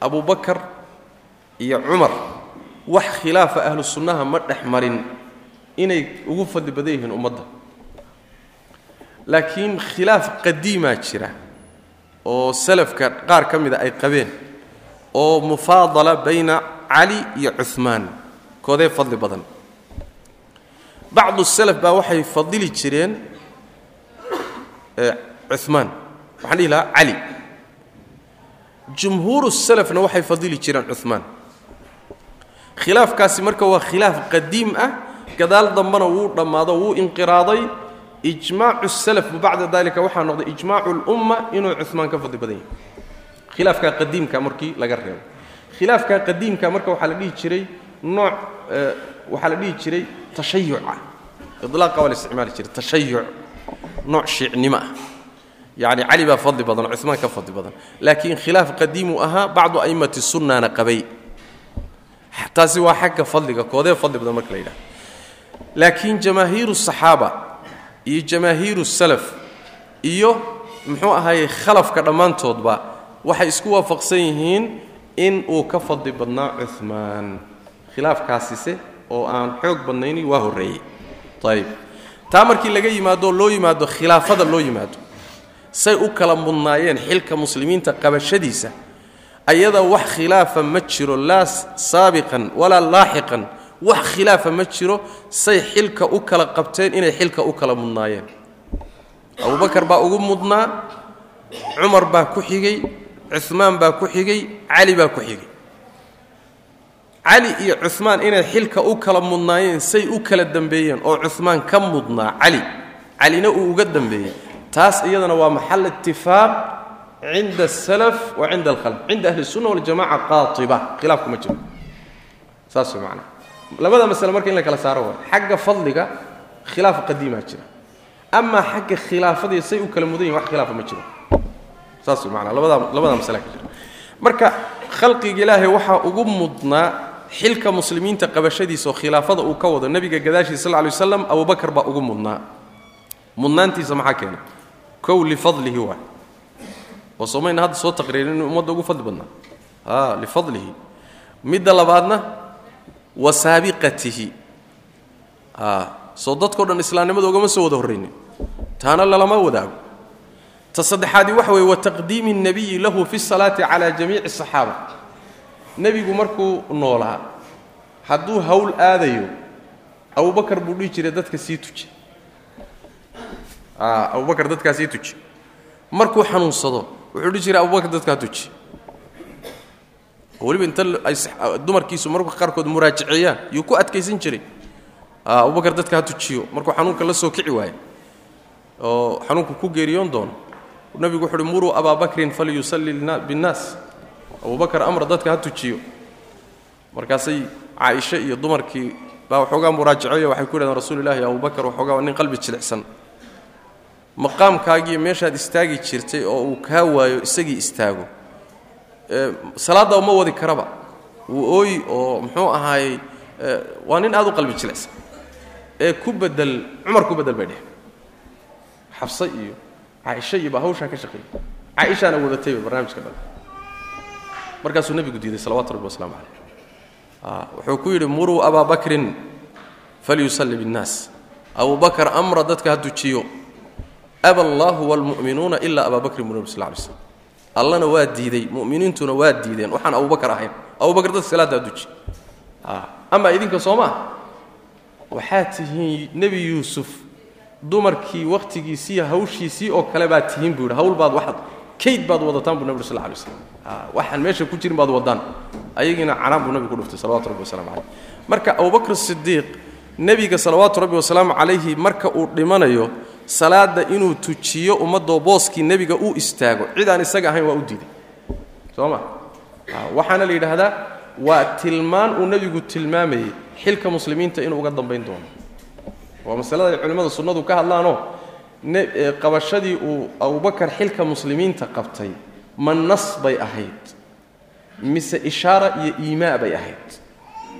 abubakar iyo cumar wax khilaafa ahlu sunnaha ma dhex marin inay ugu fadli badan yihiin ummadda. Laakiin khilaaf qadiimaa jira oo salafka qaar ka mida ay qabeen oo mufaadala bayna cali iyo cuhmaan koodee fadli badan. Bacdu salaf baa waxay fadili jireen cumaan waxaan dhihi lahaa cali jumhuuru salafna waxay fadili jireen cumaan khilaafkaasi marka waa khilaaf qadiim ah gadaal dambana wuu dhammaado wuu inqiraaday. Ijmaacu salafbu bacda dalika waxaa noqday ijmaacu lumma inuu cumaan ka fadli badan yahay. Khilaafkaa qadiimka markii laga reebo. Khilaafkaa qadiimka marka waxaa la dhihi jiray nooc waxaa la dhihi jiray tashayuca ilaaqa waa la isticmaali jiray tashayuc. Nooc shiicnimo ah. Yacni cali baa fadli badan cumaan ka fadli badan. Laakiin khilaaf qadiimuu ahaa bacdu a'immati sunnana qabay taasi waa xagga fadliga koodee fadli badan marka la yidhaha. Laakiin jamaahiiru saxaaba iyo jamaahiiru salaf iyo muxuu ahaayey khalafka dhammaantoodba waxay isku waafaqsan yihiin in uu ka fadli badnaa cumaan khilaafkaasise oo aan xoog badnayni waa horreeyey. Ayib taa markii laga yimaado loo yimaado khilaafada loo yimaado say u kala mudnaayeen xilka muslimiinta qabashadiisa ayada wax khilaafa ma jiro laa saabiqan walaa laaxiqan. Wax khilaafa ma jiro say xilka u kala qabteen inay xilka u kala mudnaayeen. Abubakar baa ugu mudnaa cumar baa ku xigay cumaan baa ku xigay cali baa ku xigay. Cali iyo cumaan inay xilka u kala mudnaayeen say u kala dambeeyeen oo cumaan ka mudnaa cali calina uu uga dambeeyey. Taas iyadana waa maxal itifaaq cinda asalaf wa cinda alkhalf cinda ahli sunna waljamaca qaaiba khilaafku ma jiro saas macnaha labada masale marka in la kala saaro xagga fadliga khilaaf qadiimaa jira amaa xagga khilaafadii say u kala mudan yihiin wax khilaafa ma jiro saas maanaa labadaa labadaa masala ka jira marka khalqiga ilaahay waxaa ugu mudnaa xilka muslimiinta qabashadiisa oo khilaafada uu ka wado nebiga gadaashiisa sal ly waslam abubakar baa ugu mudnaa mudnaantiisa maxaa keenay kow lifadlihi waay oo somayna hadda soo taqriirin inuu ummadda ugu fadli badnaa a lifadlihi midda labaadna wa saabiqatihi a soo dadkao dhan islaamnimada ugama soo wada horraynin taana lalama wadaago ta saddexaadii waxa weeye wa taqdiimi الnabiyi lahu fi الsalaati cala jamiici الصaxaaba nebigu markuu noolaa hadduu hawl aadayo abubakar buu dhihi jiray dadka sii tuji abubakar dadkaa sii tuji markuu xanuunsado wuxuu dhihi jiray abubakar dadkaa tuji. Weliba inta dumarkiisu marka qaarkood muraajaceeyaan yuu ku adkaysan jiray. Abubakar dadka tujiyo. Markuu xanuunka la soo kici waayo oo xanuunku ku geeriyoon doono nebigu wuxu uhi muruu abaa falyusalli binnaas. Abubakar amra dadka ha tujiyo. Markaasay caaisha iyo dumarkii baa waxoogaa muraajaceeyo waxay ku yidhahdeen rasuul ilahi abubakar waxoogaa nin qalbi jilicsan maqaamkaagiiyo meeshaad istaagi jirtay oo uu kaa waayo isagii istaago. Salaadda uma wadi karaba. Wuu ooyi oo muxuu ahaayey waa nin aad u qalbi jilicsan ee ku bedel cumar ku bedel bay dheh xabse iyo caaisha iyo hawshaa ka shaqeeyey. Caaishaana wadatayba barnaamijka dhan markaasuu nebigu diiday salawatu rabbi wasalaamu calayh wuxuu ku yidhi muruu abaa bakrin falyusalli binnaas. Abubakar amra dadka ha dujiyo aba allaahu waalmu'minuuna ilaa abaa bakrin nebi sal lay slm allana waa diiday mu'miniintuna waa diideen. Waxaan abubakar ahayn. Abubakar dadka salaadda ha duji. Amaa idinka soo waxaad tihiin nebi yuusuf dumarkii wakhtigiisiiyo hawshiisii oo kale baad tihiin buu yidhi. Hawl baad waxaad kayd baad wadataan buu nebi sal lay slam waxaan meesha ku jirin baad wadaan. Ayagiina canaan buu nebigu ku dhuftay salawatu rabbi wasalaamu calayh marka abubakr sidiiq nebiga salawaatu rabbi wasalaamu calayhi marka uu dhimanayo salaadda inuu tujiyo ummaddoo booskii nebiga uu istaago. Cid aan isaga ahayn waa u diiday. Soo ma? Waxaana la yidhaahdaa waa tilmaan uu nebigu tilmaamayey xilka muslimiinta inuu uga dambayn doono. Waa masalada ay culimmada sunnadu ka hadlaanoo qabashadii uu abubakar xilka muslimiinta qabtay ma nas bay ahayd mise ishaara iyo iimaa bay ahayd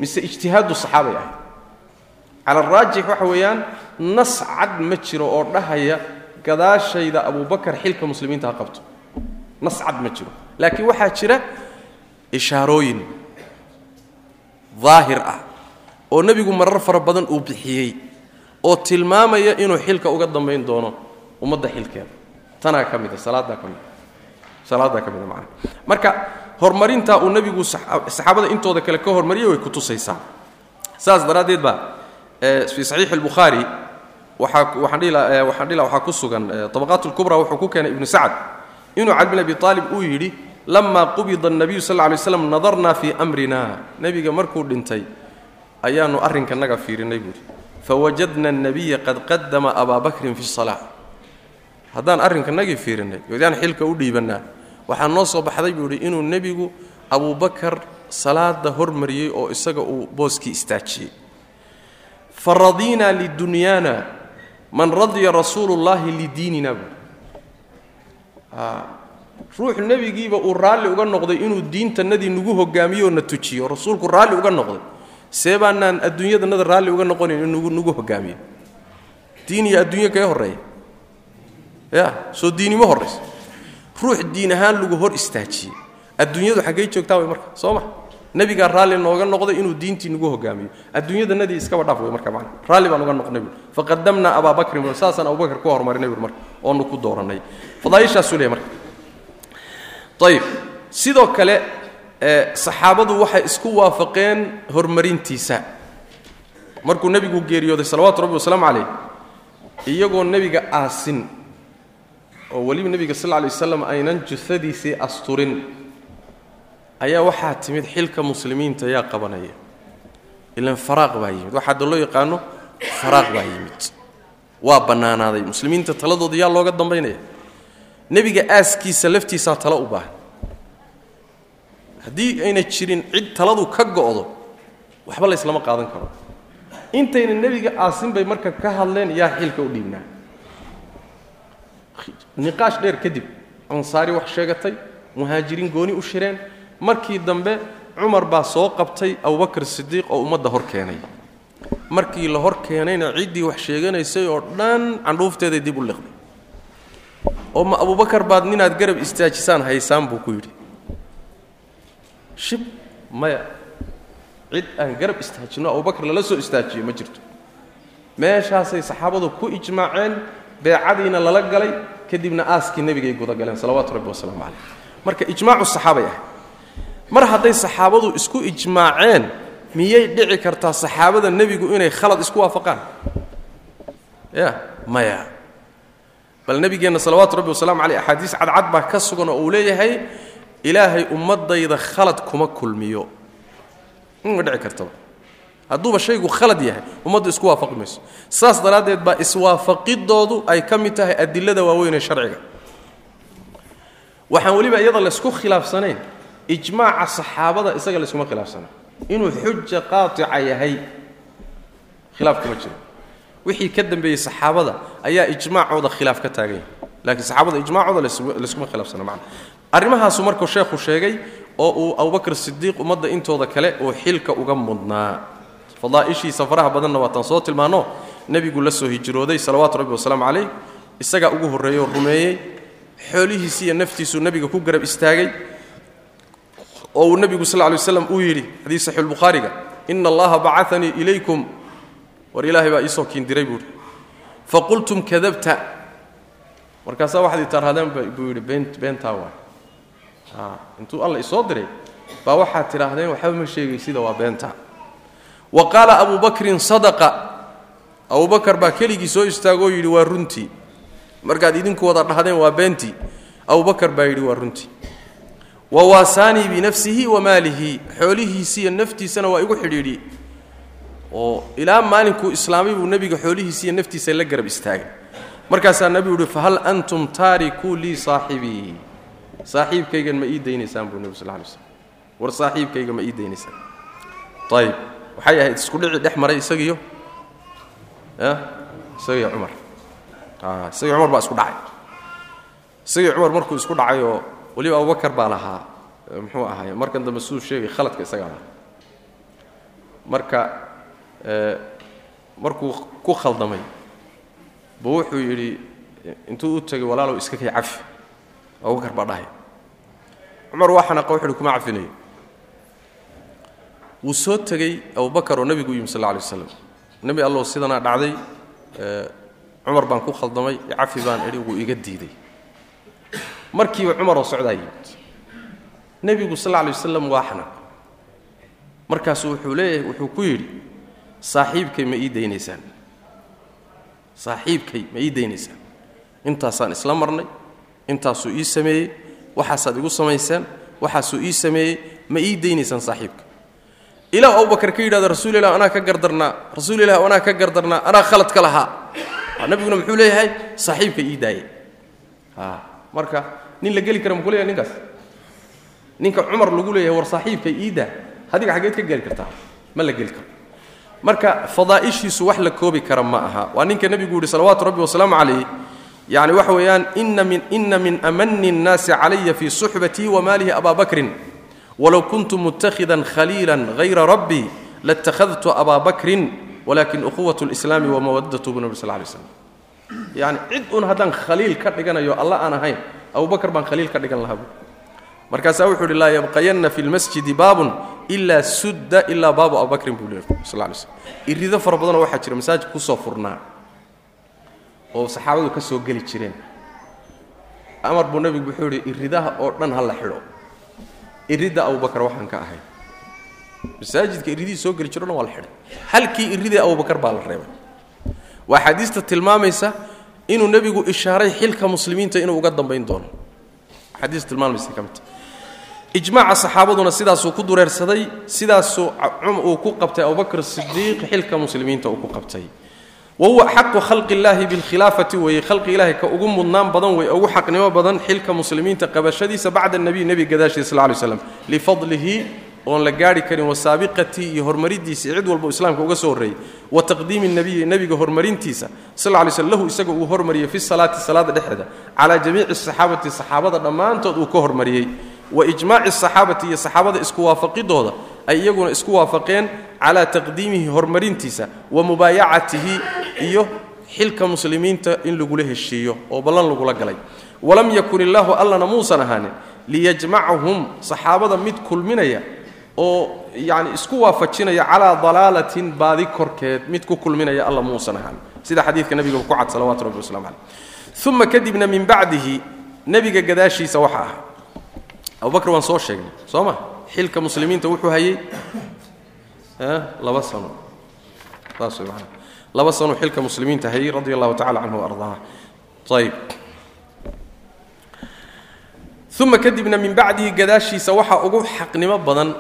mise ijtihaadu saxaabay ahayd. Cala araajix waxa weeyaan nas cad ma jiro oo dhahaya gadaashayda abubakar xilka muslimiinta ha qabto. Nas cad ma jiro. Laakiin waxaa jira ishaarooyin daahir ah oo nebigu marar fara badan uu bixiyey oo tilmaamaya inuu xilka uga dambayn doono ummadda xilkeeda. Tanaa ka mida salaadaa ka mida salaadaa ka mida macana marka horumarintaa uu nebigu saxaabada intooda kale ka hormariyay way ku tusaysaa saas daraaddeed baa fii saxiixi albukhaari waxaa eh, ku sugan eh, abaqaat lkubra wuxuu ku keenay ibnu sacd inuu cali bin abi aalib uu yidhi lama qubida nabiyu sal lay slam nadarnaa fii amrina nebiga markuu dhintay ayaanu arrinkanaga fiirinay buuhi fawajadna nabiya qad qadama abaa bakrin fi salaa haddaan arrinkanagii fiirinnay odaan xilka u dhiibannaa waxaa noo soo baxday buu idhi inuu nebigu abubakar salaada hormariyey oo isaga uu booskii istaajiyey. Fa radiinaa man radya rasuulu اllahi lidiinina buui ruux nebigiiba uu raalli uga noqday inuu diintanadii nagu hogaamiyo oo na tujiyo. Rasuulku raalli uga noqday. See baanaan adduunyadanada raalli uga noqonayn inuu nagu hogaamiyo. Diin iyo adduunyo kaga horreeya. Ya soo diinimo horraysa ruux diin ahaan lagu hor istaajiyey adduunyadu xaggay joogtaa way marka soo ma nebigaa raalli nooga noqday inuu diintii nagu hogaamiyo. Adduunyadanadii iskaba dhaaf wey marka macana raalli baan uga noqnay buui faqadamnaa abaa saasaan abubakar ku horumarinay buui marka oonu ku doorannay. Fadaaishaasuu leey marka. Ayib sidoo kale saxaabadu waxay isku waafaqeen horumarintiisa markuu nebigu geeriyooday salawaatu rabbi wasalaamu calayh iyagoo nebiga aasin oo weliba nebiga sal lay waslam aynan jusadiisii asturin ayaa waxaa timid xilka muslimiinta yaa qabanaya. Ilan faraaq baa yimid. Waxaa da loo yaqaano faraaq baa yimid. Waa bannaanaaday. Muslimiinta taladooda yaa looga dambaynaya. Nebiga aaskiisa laftiisaa talo u baahan. Haddii ayna jirin cid taladu ka go'do waxba layslama qaadan karo. Intayna nebiga aasin bay marka ka hadleen yaa xilka u dhiibnaa. Niqaash dheer kadib ansaari wax sheegatay muhaajiriin gooni u shireen markii dambe cumar baa soo qabtay abubakar sidiiq oo ummadda hor keenay. Markii la hor keenayna ciddii wax sheeganaysay oo dhan candhuufteeday dib u liqday. Oo ma abubakar baad ninaad garab istaajisaan haysaan buu ku yidhi. Shib maya cid aan garab istaajinno abubakar lala soo istaajiyo ma jirto. Meeshaasay saxaabadu ku ijmaaceen beecadiina lala galay kadibna aaskii nebigay gudagaleen salawaatu rabbi wasalaamu calayh marka ijmaacu saxaabay ahay mar hadday saxaabadu isku ijmaaceen miyay dhici kartaa saxaabada nebigu inay khalad isku waafaqaan? Ya maya. Bal nebigeenna salawaatu rabbi wasalaamu caleyh axaadiis cadcad baa ka sugan oo uu leeyahay ilaahay ummadayda khalad kuma kulmiyo. Ma dhici kartaba? Hadduuba shaygu khalad yahay ummaddu isku waafaqi mayso. Saas daraaddeed baa iswaafaqidoodu ay ka mid tahay adilada waaweyn ee sharciga. Waxaan weliba iyada laysku khilaafsanayn ijmaaca saxaabada isaga layskuma khilaafsana inuu xuja qaatica yahay khilaaf kuma jiro. Wixii ka dambeeyey saxaabada ayaa ijmaacooda khilaaf ka taagan yahay laakiin saxaabada ijmaacooda layskuma khilaafsana macna. Arrimahaasu markuu sheekhu sheegay oo uu abubakr sidiiq ummadda intooda kale uu xilka uga mudnaa. Fadaa'ishiisa faraha badanna waataan soo tilmaanno nebigu la soo hijrooday salawaatu rabbi wasalaamu calayh. Isagaa ugu horreeyey rumeeyey xoolihiisi iyo naftiisuu nebiga ku garab istaagay oo uu nebigu sal lay waslam uu yidhi xadiis saxiixulbukhaariga ina allaha bacanii ilaykum. War ilaahay baa iisoo kiindiray buuhi faqultum kadabta. Markaasaa waxaad itaarhadeen buu yidhi been beentaa waay intuu alla isoo diray baa waxaad tidhaahdeen waxba ma sheegay sida waa beenta. Wa qaala abu bakrin sadaqa. Abubakar baa keligii soo istaagoo yidhi waa runtii markaad idinku wada dhahdeen waa beentii abubakar baa yidhi waa runtii wa waasaanii binafsihi wa maalihi. Xoolihiisiiyo naftiisana waa igu xidhiidhiyey oo ilaa maalinkuu islaamay buu nebiga xoolihiisiiyo naftiisa la garab istaagay. Markaasaa nebigu uhi fahal antum taarikuu lii saaxibii saaxiibkaygan ma ii daynaysaan buu nebigu sal lay slm war saaxiibkayga ma ii daynaysaan. Ayib waxay ahayd isku dhici dhex maray isagiyo isagiyo cumar. Isagii cumar baa isku dhacay. Isagii cumar markuu isku dhacay oo weliba abubakar baa lahaa muxuu ahaay markan dambe siduu sheegay khaladka isagaa lahaa marka markuu ku khaldamay buu wuxuu yidhi intuu u tegay walaalow iska kay cafi. Abubakar baa dhahay. Cumar wuxu uhi kuma cafinayo wuu soo tegey abubakar oo nebigu yimi sal alay waslam nebi allow sidanaa dhacday cumar baan ku khaldamay cafi baan idhi wuu iga diiday markiiba cumaroo socdaa yimid. Nebigu sal lay wasalam waa xanaaq markaasuu wuxuu leeyahay wuxuu ku yidhi saaxiibkay ma ii daynaysaan. Saaxiibkay ma ii daynaysaan. Intaasaan isla marnay intaasuu ii sameeyey waxaasaad igu samayseen waxaasuu ii sameeyey ma ii daynaysaan saaxiibka. Ilaa abubakar ka yidhahda rasuul ilah anaa ka gardarnaa. Rasuul ilah anaa ka gardarnaa. Anaa khalad ka lahaa. Nabiguna muxuu leeyahay saaxiibka ii daaye marka nin la geli kara muku leeyahay ninkaas ninka cumar lagu leeyahay war saaxiibka ii daa adiga xaggeed ka geli kartaa ma la geli karo marka fadaa'ishiisu wax la koobi kara ma aha waa ninka nebigu yihi salawaatu rabbi wasalaamu calayh yani waxa weeyaan ina min ina min amani الnaasi calaya fii suxbatii wamaalihi abaa bakrin walow kuntu mutakhidan khaliila hayra rabbii latakhadtu abaa bakrin walakin ukhuwat اlislaami wamawadatu bu nabi sal lay slam yani cid un haddaan khaliil ka dhiganayo alla aan ahayn abubakar baan khaliil dhigan lahaa markaasaa wuxuu uhi laa yabqayanna fi lmasjidi baabun ilaa sudda ilaa baabu abubakrin buu sal lay slm irido fara badanoo waxaa jira masaajid ku soo furnaa oo saxaabadu ka soo geli jireen. Amar buu nebigu wuxuu yidhi iridaha oo dhan ha la xidho. Iridda abubakar waxaan ka ahay. Masaajidka iridihii soo geli jiro waa la xidhay halkii iridee abubakar baa la reebay. Waa xadiista tilmaamaysa inuu nebigu ishaaray xilka muslimiinta inuu uga dambayn doono. Xadiis tilmaamaysa ka midta ijmaaca saxaabaduna sidaasuu ku dureersaday sidaasuu uu ku qabtay abubakr sidiiq xilka muslimiinta uu ku qabtay. Wa huwa xaqu khalqi illaahi bilkhilaafati weeye khalqi ilaahi ka ugu mudnaan badan wey ugu xaqnimo badan xilka muslimiinta qabashadiisa bacda nebiy nebi gadaashiisa sal lay slam lifadlihi oon la gaari karin wasaabiqatii iyo hormariddiisa cid walba islaamka uga soo horreeyey wa taqdiimi nabiyi nebiga hormarintiisa sal lla lay slm lahu isaga uu hormariyey fi salaati salaada dhexeeda calaa jamiici asaxaabati saxaabada dhammaantood uu ka hormariyey wa ijmaaci asaxaabati iyo saxaabada isku waafaqidooda ay iyaguna isku waafaqeen calaa taqdiimihi hormarintiisa wa mubaayacatihi iyo xilka muslimiinta in lagula heshiiyo oo ballan lagula galay. Walam yakun illaahu allana muusan ahaanin liyajmacahum saxaabada mid kulminaya oo yani isku waafajinaya calaa dalaalatin baadi korkeed mid ku kulminaya alla muusan ahaan. Sida xadiidka nabiga ku cad salawatu rabbi waslamu caleyh. Uma kadibna min bacdihi nebiga gadaashiisa waxa ah abubakr waan soo sheegnay soo ma? Xilka muslimiinta wuxuu hayey laba sano. Saas laba sano xilka muslimiinta hayey radia allahu tacala canhu waardaah ayb uma kadibna min bacdihi gadaashiisa waxaa ugu xaqnimo badan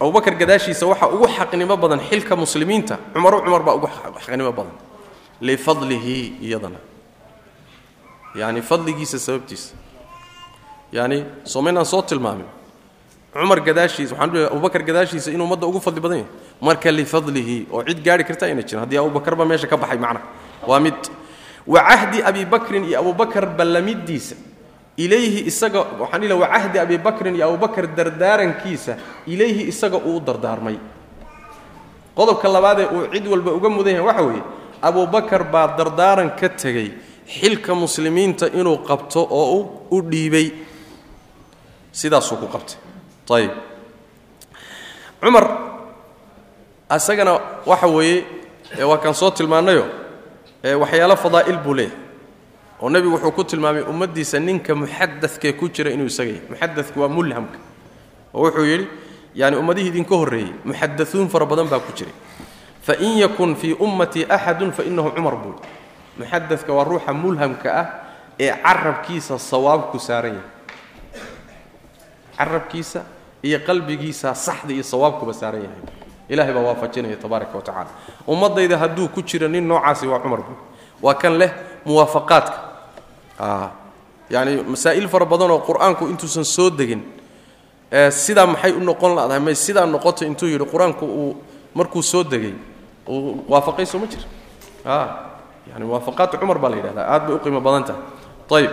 abubakar gadaashiisa waxaa ugu xaqnimo badan xilka muslimiinta. Cumaro cumar baa ugu xaqnimo badan. Lifadlihi iyadana. Yani fadligiisa sababtiisa. Yani somaynaan soo tilmaamin. Cumar gadaashiisa waxaan u abubakar gadaashiisa inuu ummadda ugu fadli badan yahay. Marka lifadlihi oo cid gaari karta ayna jirin haddii abubakarba meesha ka baxay macna. Waa mid wa cahdi abi bakrin iyo abubakar ballamidiisa ilayhi isaga waxaan ila wa cahdi abi bakrin iyo abubakar dardaarankiisa. Ilayhi isaga uu dardaarmay. Qodobka labaadee uu cid walba uga mudan yahay waxa weeye abubakar baa dardaaran ka tegey xilka muslimiinta inuu qabto oo u dhiibay. Sidaasuu ku qabtay. Ayib cumar isagana waxa weeye waa kaan soo tilmaannayo waxyaalo fadaa'il buu leeyahay oo nebigu wuxuu ku tilmaamay ummaddiisa ninka muxadadkee ku jira inuu isaga yahay. Muxadadku waa mulhamka. Oo wuxuu yidhi yani ummadihii idinka horreeyey muxadauun fara badan baa ku jiray. Fain yakun fii ummatii axadun fainahu cumar buu muxadadka waa ruuxa mulhamka ah ee carabkiisa sawaabku saaran yahay. Carabkiisa iyo qalbigiisa saxda iyo sawaabkuba saaran yahay. Ilahay baa waafajinaya tabaaraka wa tacala ummaddayda hadduu ku jiro nin noocaasi waa cumar buu waa kan leh muwaafaqaadka yani masaa'il fara badan oo qur'aanku intuusan soo degin sidaa maxay u noqon ladahay may sidaa noqoto intuu yidhi qur'aanku uu markuu soo degay uu waafaqay soo ma jir. Yani muwaafaqaatu cumar baa la yidhahdaa aad bay u qiimo badan tahay. Ayib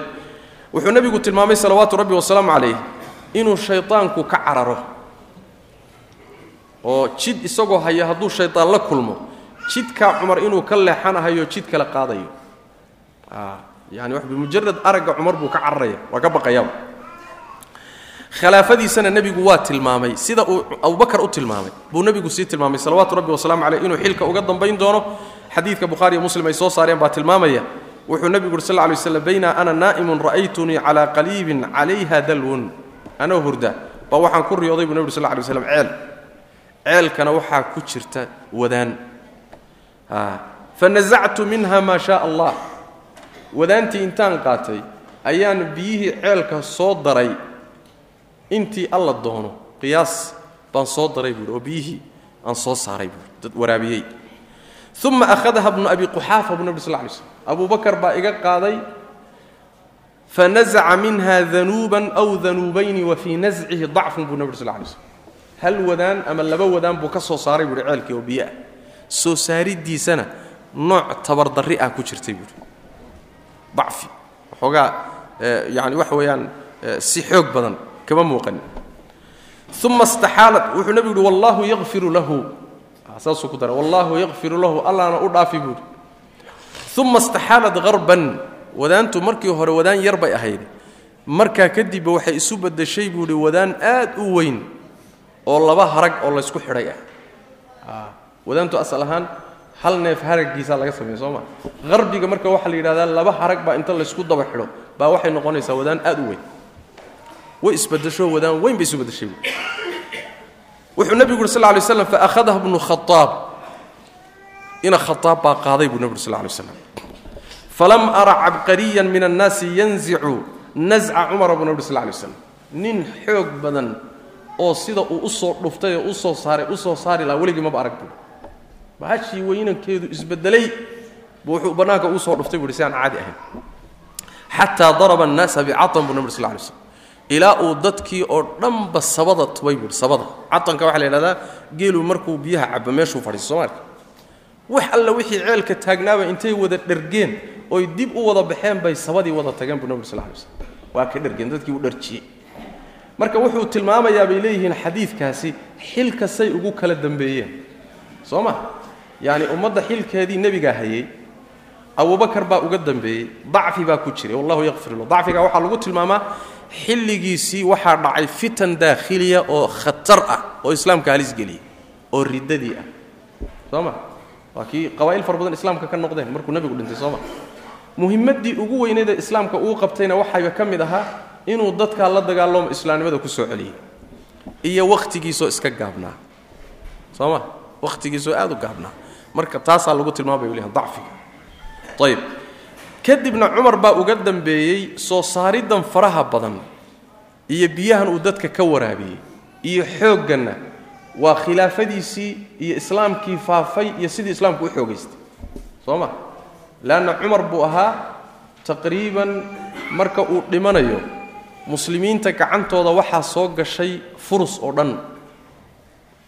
wuxuu nebigu tilmaamay salawaatu rabbi wasalaamu calayh inuu shaydaanku ka cararo oo jid isagoo haya hadduu shaydaan la kulmo jidkaa cumar inuu ka leexanahayo jid kale qaadayo yani wax bimujarad aragga cumar buu ka cararaya waa ka baqayaaba khilaafadiisana nebigu waa tilmaamay sida uu abubakar u tilmaamay. Buu nebigu sii tilmaamay salawaatu rabbi wasalaamu caleyh inuu xilka uga dambayn doono. Xadiidka bukhaariiyo muslim ay soo saareen baa tilmaamaya. Wuxuu nebigu uri sal lla lay slam bayna ana naa'imun ra'aytunii calaa qaliibin calayha dalwun. Anoo hurda baa waxaan ku riyooday buu nebi ur sal lla lay slam ceel. Ceelkana waxaa ku jirta wadaan. Fanasactu minha maa shaa allah wadaantii intaan qaatay ayaan biyihii ceelka soo daray. Intii alla doono qiyaas baan soo daray buuhi oo biyihii aan soo saaray buui dad waraabiyey. Uma akhadaha bnu abi quxaafa buu nebi sl lay slm abu bakar baa iga qaaday fanazaca minha danuuban aw danuubayni wa fii nascihi dacfun buu nebi sl lay slm hal wadaan ama laba wadaan buu ka soo saaray buuhi ceelkii oo biyo ah soo saaridiisana nooc tabardarri ah ku jirtay buuhi dacfi. Waxoogaa yani waxa weeyaan si xoog badan kama muuqanin uma istaxaalat wuxuu nebigu yuhi wallahu yakfiru lahu. Saasuu ku daray wallahu yakfiru lahu allaana u dhaafi buuhi uma istaxaalat harban wadaantu markii hore wadaan yar bay ahayd. Markaa kadibba waxay isu badashay buuhi wadaan aad u weyn oo laba harag oo laysku xidhay ah wadaantu asal ahaan hal neef haraggiisaa laga sameeye soo ma? Harbiga marka waxaa la yidhahdaa laba harag baa inta laysku daba xidho baa waxay noqonaysaa wadaan aad u weyn. Way isbadasho wadaan weyn bay isu wuxuu nebigu uri lla lay slam faahadaha bnu khaaab ina khaaab baa qaaday buu nebi uri sal lla lay slam falam ara cabqariyan min annaasi yanzicu nasca cumara buu nebi uri sal lla lay slam nin xoog badan oo sida uu u soo dhuftay oo u soo saaray u soo saari lahaa weligii maba arag buui bahashii weynankeedu isbedelay buu wuxuu bannaanka uu soo dhuftay buuhi si aan caadi ahayn. Xataa daraba annaasa bicatan buu nebi ur sl lay slm ilaa uu dadkii oo dhanba sabada tubay buui sabada. Catanka waxaa la yidhahdaa geelu markuu biyaha cabo meeshuu fadhiiso soomaalka wax alla wixii ceelka taagnaaba intay wada dhergeen oy dib u wada baxeen bay sabadii wada tageen buu nabig sal lay slm waa ka dhergeen dadkii u dharjiyey. Marka wuxuu tilmaamayaa bay leeyihiin xadiidkaasi say ugu kala dambeeyeen. Soo ma yacni ummadda xilkeedii nebigaa hayey abubakar baa uga dambeeyey dacfi baa ku jiray wallahu yakfir lahu. Dacfiga waxaa lagu tilmaamaa xilligiisii waxaa dhacay fitan daakhiliya oo khatar ah oo islaamka halis geliyay oo riddadii ah. Soo ma? Waa kii qabaa'il fara badan islaamka ka noqdeen markuu nebigu dhintay soo ma? Muhimmaddii ugu weyneed ee islaamka uu qabtayna waxayba ka mid ahaa inuu dadkaa la dagaalamo islaamnimada ku soo celiyey iyo wakhtigiisoo iska gaabnaa. Soo ma? Wakhtigiisoo aad u gaabnaa marka taasaa lagu tilmaamay walihan dacfiga. Ayib kadibna cumar baa uga dambeeyey soo saariddan faraha badan iyo biyahan uu dadka ka waraabiyey iyo xoogganna waa khilaafadiisii iyo islaamkii faafay iyo sidii islaamku u xoogaystay soo ma? Leanna cumar buu ahaa taqriiban marka uu dhimanayo muslimiinta gacantooda waxaa soo gashay furus oo dhan.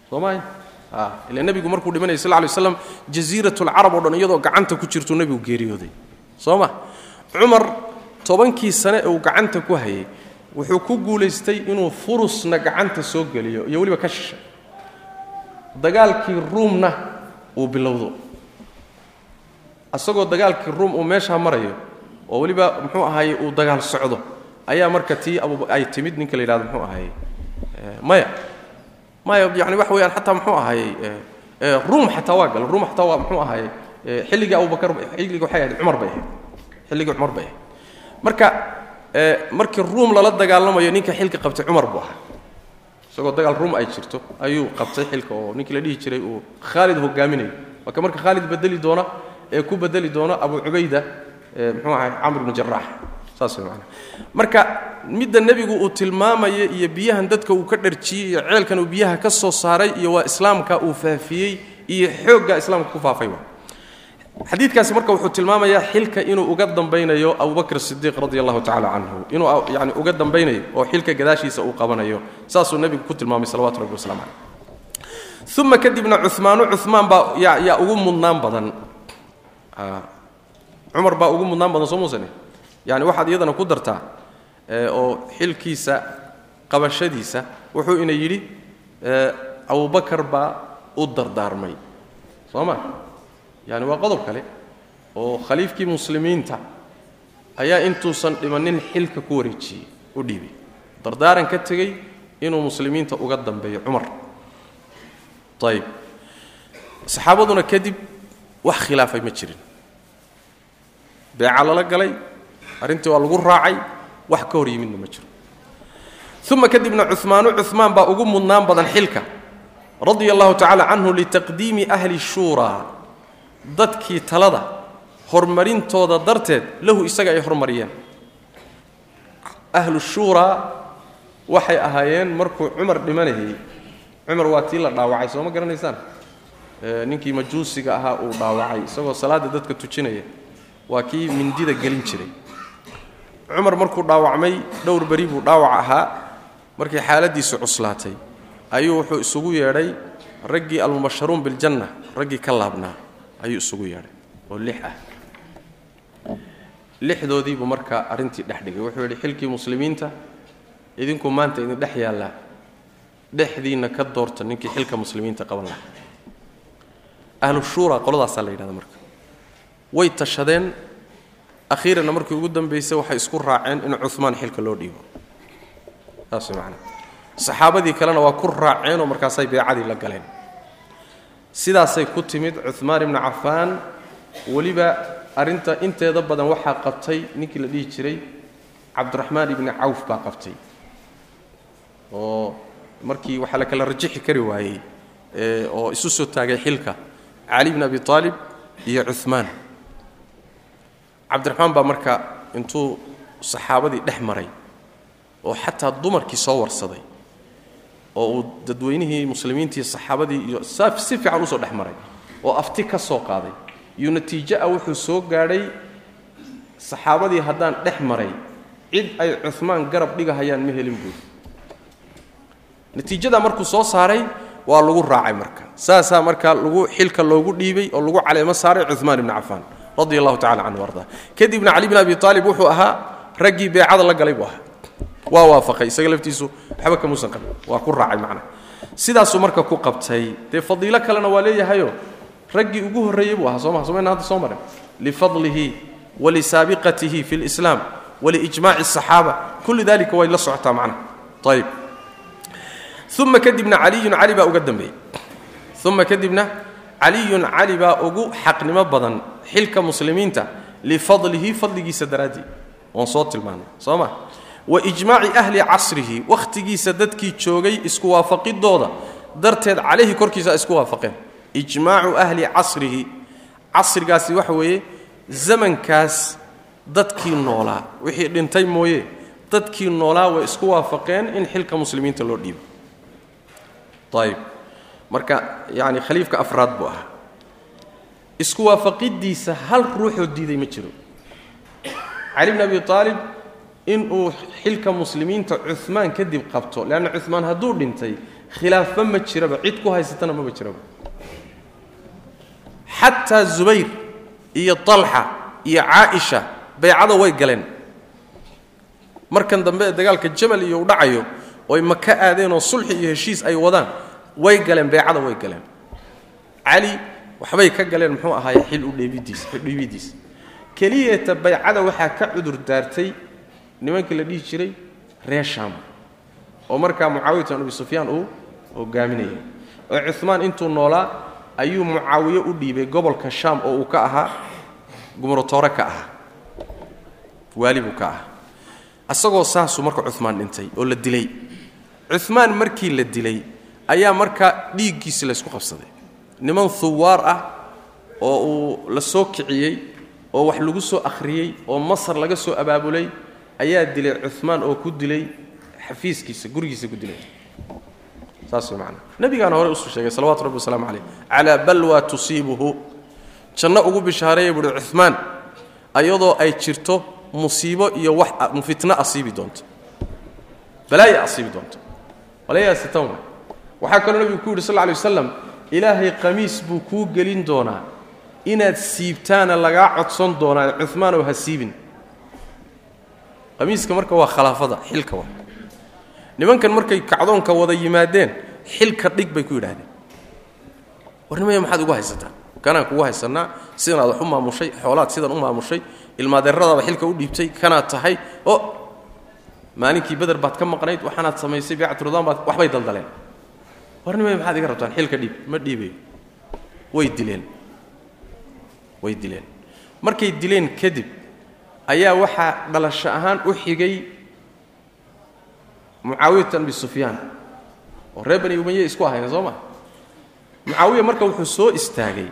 Soo maay ila nebigu markuu dhimanayay sal lay slam jasiiratulcarab o dhan iyadoo gacanta ku jirtuu nebigu geeriyooday. Soo ma cumar tobankii sane ee uu gacanta ku hayay wuxuu ku guulaystay inuu furusna gacanta soo geliyo iyo weliba ka shishay dagaalkii ruumna uu bilowdo. Isagoo dagaalkii ruum uu meeshaa marayo oo weliba muxuu ahaye uu dagaal socdo ayaa marka tii ay timid ninka la yidhahdo muxuu ahaye maya maya yani waxa weeyaan xataa muxuu ahaayey ruum xataa waa gala ruum xataa waa muxuu ahaayey xilligii abubakar xilligii waxay ahayd cumar bay ahayd xilligii cumar bay ahayd. Marka markii ruum lala dagaalamayo ninka xilka qabtay cumar buu ahaa. Isagoo dagaal ruum ay jirto ayuu qabtay xilka oo ninkii la dhihi jiray uu khaalid hogaaminayo marka marka khaalid bedeli doona ee ku bedeli doona abu cubayda muxuu ahay camr ibnu jaraax saas way macana marka midda nebigu uu tilmaamaya iyo biyahan dadka uu ka dharjiyey iyo ceelkan uu biyaha ka soo saaray iyo waa islaamka uu faafiyey iyo xoogga islaamka ku faafay xadiidkaasi marka wuxuu tilmaamayaa xilka inuu uga dambaynayo abubakr sidiiq radi allahu tacala canhu inuu yani uga dambaynayo oo xilka gadaashiisa uu qabanayo saasuu nebigu ku tilmaamay salawatu rabbi waslamu caleyh uma kadibna cumaanu cumaan baa yaa ugu mudnaan badan. Cumar baa ugu mudnaan badan soo muusane yani waxaad iyadana ku dartaa oo xilkiisa qabashadiisa wuxuu ina yidhi abubakar baa u dardaarmay. Soo ma? Yani waa qodob kale oo khaliifkii muslimiinta ayaa intuusan dhimanin xilka ku wareejiyey u dhiibay dardaaran ka tegey inuu muslimiinta uga dambeeyo cumar. Ayib saxaabaduna kadib wax khilaafay ma jirin. Beeca lala galay arrintii waa lagu raacay wax ka hor yimidna ma jiro. Uma kadibna cumaanu cumaan baa ugu mudnaan badan xilka. Radia allahu tacala canhu litaqdiimi ahli shuuraa dadkii talada horumarintooda darteed lahu isaga ay hormariyeen ahlu shuuraa waxay ahaayeen markuu cumar dhimanayay. Cumar waa tii la dhaawacay soo garanaysaan? Ninkii majuusiga ahaa uu dhaawacay isagoo salaadda dadka tujinaya. Waa kii mindida gelin jiray cumar markuu dhaawacmay dhowr beri buu dhaawac ahaa. Markii xaaladiisu cuslaatay ayuu wuxuu isugu yeedhay raggii almubasharuun biljanna raggii ka laabnaa ayuu isugu yeedhay oo lix ah. Lixdoodiibuu marka arrintii dhex dhigay. Wuxuu yidhi xilkii muslimiinta idinku maanta idin dhex yaallaa. Dhexdiinna ka doorta ninkii xilka muslimiinta qaban lahaa. Ahlu shuura qoladaasaa la yidhahda marka. Way tashadeen akhiiranna markii ugu dambaysay waxay isku raaceen in cumaan xilka loo dhiibo. Saas man saxaabadii kalena waa ku raaceenoo markaasay beecadii la galeen. Sidaasay ku timid cumaan ibnu cafaan weliba arrinta inteeda badan waxaa qabtay ninkii la dhihi jiray cabdiraxmaan ibni cawf baa qabtay. Oo markii waxaa la kala rajixi kari waayey oo isu soo taagay xilka cali bn abi aalib iyo cumaan cabdiraxmaan baa marka intuu saxaabadii dhex maray oo xataa dumarkii soo warsaday oo uu dadweynihii muslimiintii saxaabadii iyo si fiican u soo dhex maray oo afti ka soo qaaday iyo natiijo ah wuxuu soo gaadhay saxaabadii haddaan dhex maray cid ay cumaan garab dhigahayaan ma helin buuri natiijadaa markuu soo saaray waa lagu raacay marka. Saasaa markaa lagu xilka loogu dhiibay oo lagu caleemo saaray cumaan ibni cafaan radia allahu tacala canhu arda kadibna cali bin abi aalib wuxuu ahaa raggii beecada la galay buu ahaa. Waa waafaqay isaga laftiisu waxba kamuusan qabin waa ku raacay macnaha sidaasuu marka ku qabtay dee fadiilo kalena waa leeyahayo raggii ugu horreeyey buu ahaa. Sooma somayna hadda soo marin. Lifadlihi walisaabiqatihi fi lislaam waliijmaaci asaxaaba kulli dalika way la socotaa macnaha ayib uma kadibna caliyun cali baa uga dambeeyey. Uma kadibna caliyun cali baa ugu xaqnimo badan xilka muslimiinta lifadlihi fadligiisa daraaddii waan soo tilmaanay soo ma? Wa ijmaaci ahli casrihi wakhtigiisa dadkii joogay isku waafaqidooda darteed calayhi korkiisa isku waafaqeen. Ijmaacu ahli casrihi casrigaasi waxa weeye zamankaas dadkii noolaa wixii dhintay mooye dadkii noolaa way isku waafaqeen in xilka muslimiinta loo dhiibo. Ayib marka yani khaliifka afraad buu ahaa. Isku waafaqidiisa hal ruuxoo diiday ma jiro. Cali bn abi aalib inuu xilka muslimiinta cumaan kadib qabto leanna cumaan hadduu dhintay khilaafba ma jiraba cid ku haysatana maba jiraba. Xataa zubayr iyo talxa iyo caaisha baycada way galeen. Markan dambe ee dagaalka jamal iyo u dhacayo oy maka aadeenoo sulxi iyo heshiis ay wadaan way galeen beecada way galeen. Cali waxbay ka galeen muxuu ahaaye xil u dheebidiisa keliyata baycada waxaa ka cudur daartay nimankii la dhihi jiray reer shaam oo markaa mucaawiyat bin abi sufyaan uu hogaaminayay oo cumaan intuu noolaa ayuu mucaawiye u dhiibay gobolka shaam oo uu ka ahaa gumrotoore ka ahaa. Waali buu ka ahaa. Asagoo saasuu marka cumaan dhintay oo la dilay. Cumaan markii la dilay ayaa markaa dhiiggiisi laysku qabsaday. Niman huwaar ah oo uu la soo kiciyey oo wax lagu soo akhriyey oo masar laga soo abaabulay ayaa dilay cumaan oo ku dilay xafiiskiisa gurigiisa ku dilay. Saas way macnaa. Nabigaana hore usuu sheegay salawatu rabbi wasalaamu calayh. Calaa balwa tusiibuhu. Janno ugu bishaareeya buuhi cumaan ayadoo ay jirto musiibo iyo wax fitno asiibi doonto. Balaaya asiibi doonto. Walayaasitan wa waxaa kaloo nabigu ku yidhi sal lay waslam ilaahay qamiis buu kuu gelin doonaa. Inaad siibtaana lagaa codsan doonaa cumaanow ha siibin. Qamiiska marka waa khalaafada xilka wa nimankan markay kacdoonka wada yimaadeen xilka dhig bay ku yidhaahdeen. Warnimaya maxaad ugu haysataa? Kanaan kugu haysannaa? Sidan aad wax u maamushay? Xoolaad sidan u maamushay? Ilmaadeeradaaba xilka u dhiibtay kanaad tahay? O! Maalinkii beder baad ka maqnayd waxaanaad samaysay beecaturidaan baad waxbay daldaleen warnimaya maxaad iga rabtaan? Xilka dhiib ma dhiibayo. Way dileen. Way dileen. Markay dileen kadib ayaa waxaa dhalasho ahaan u xigay mucaawiyat abi sufyaan. Oo reer bani umaye isku ahayna soo ma? Mucaawiya marka wuxuu soo istaagay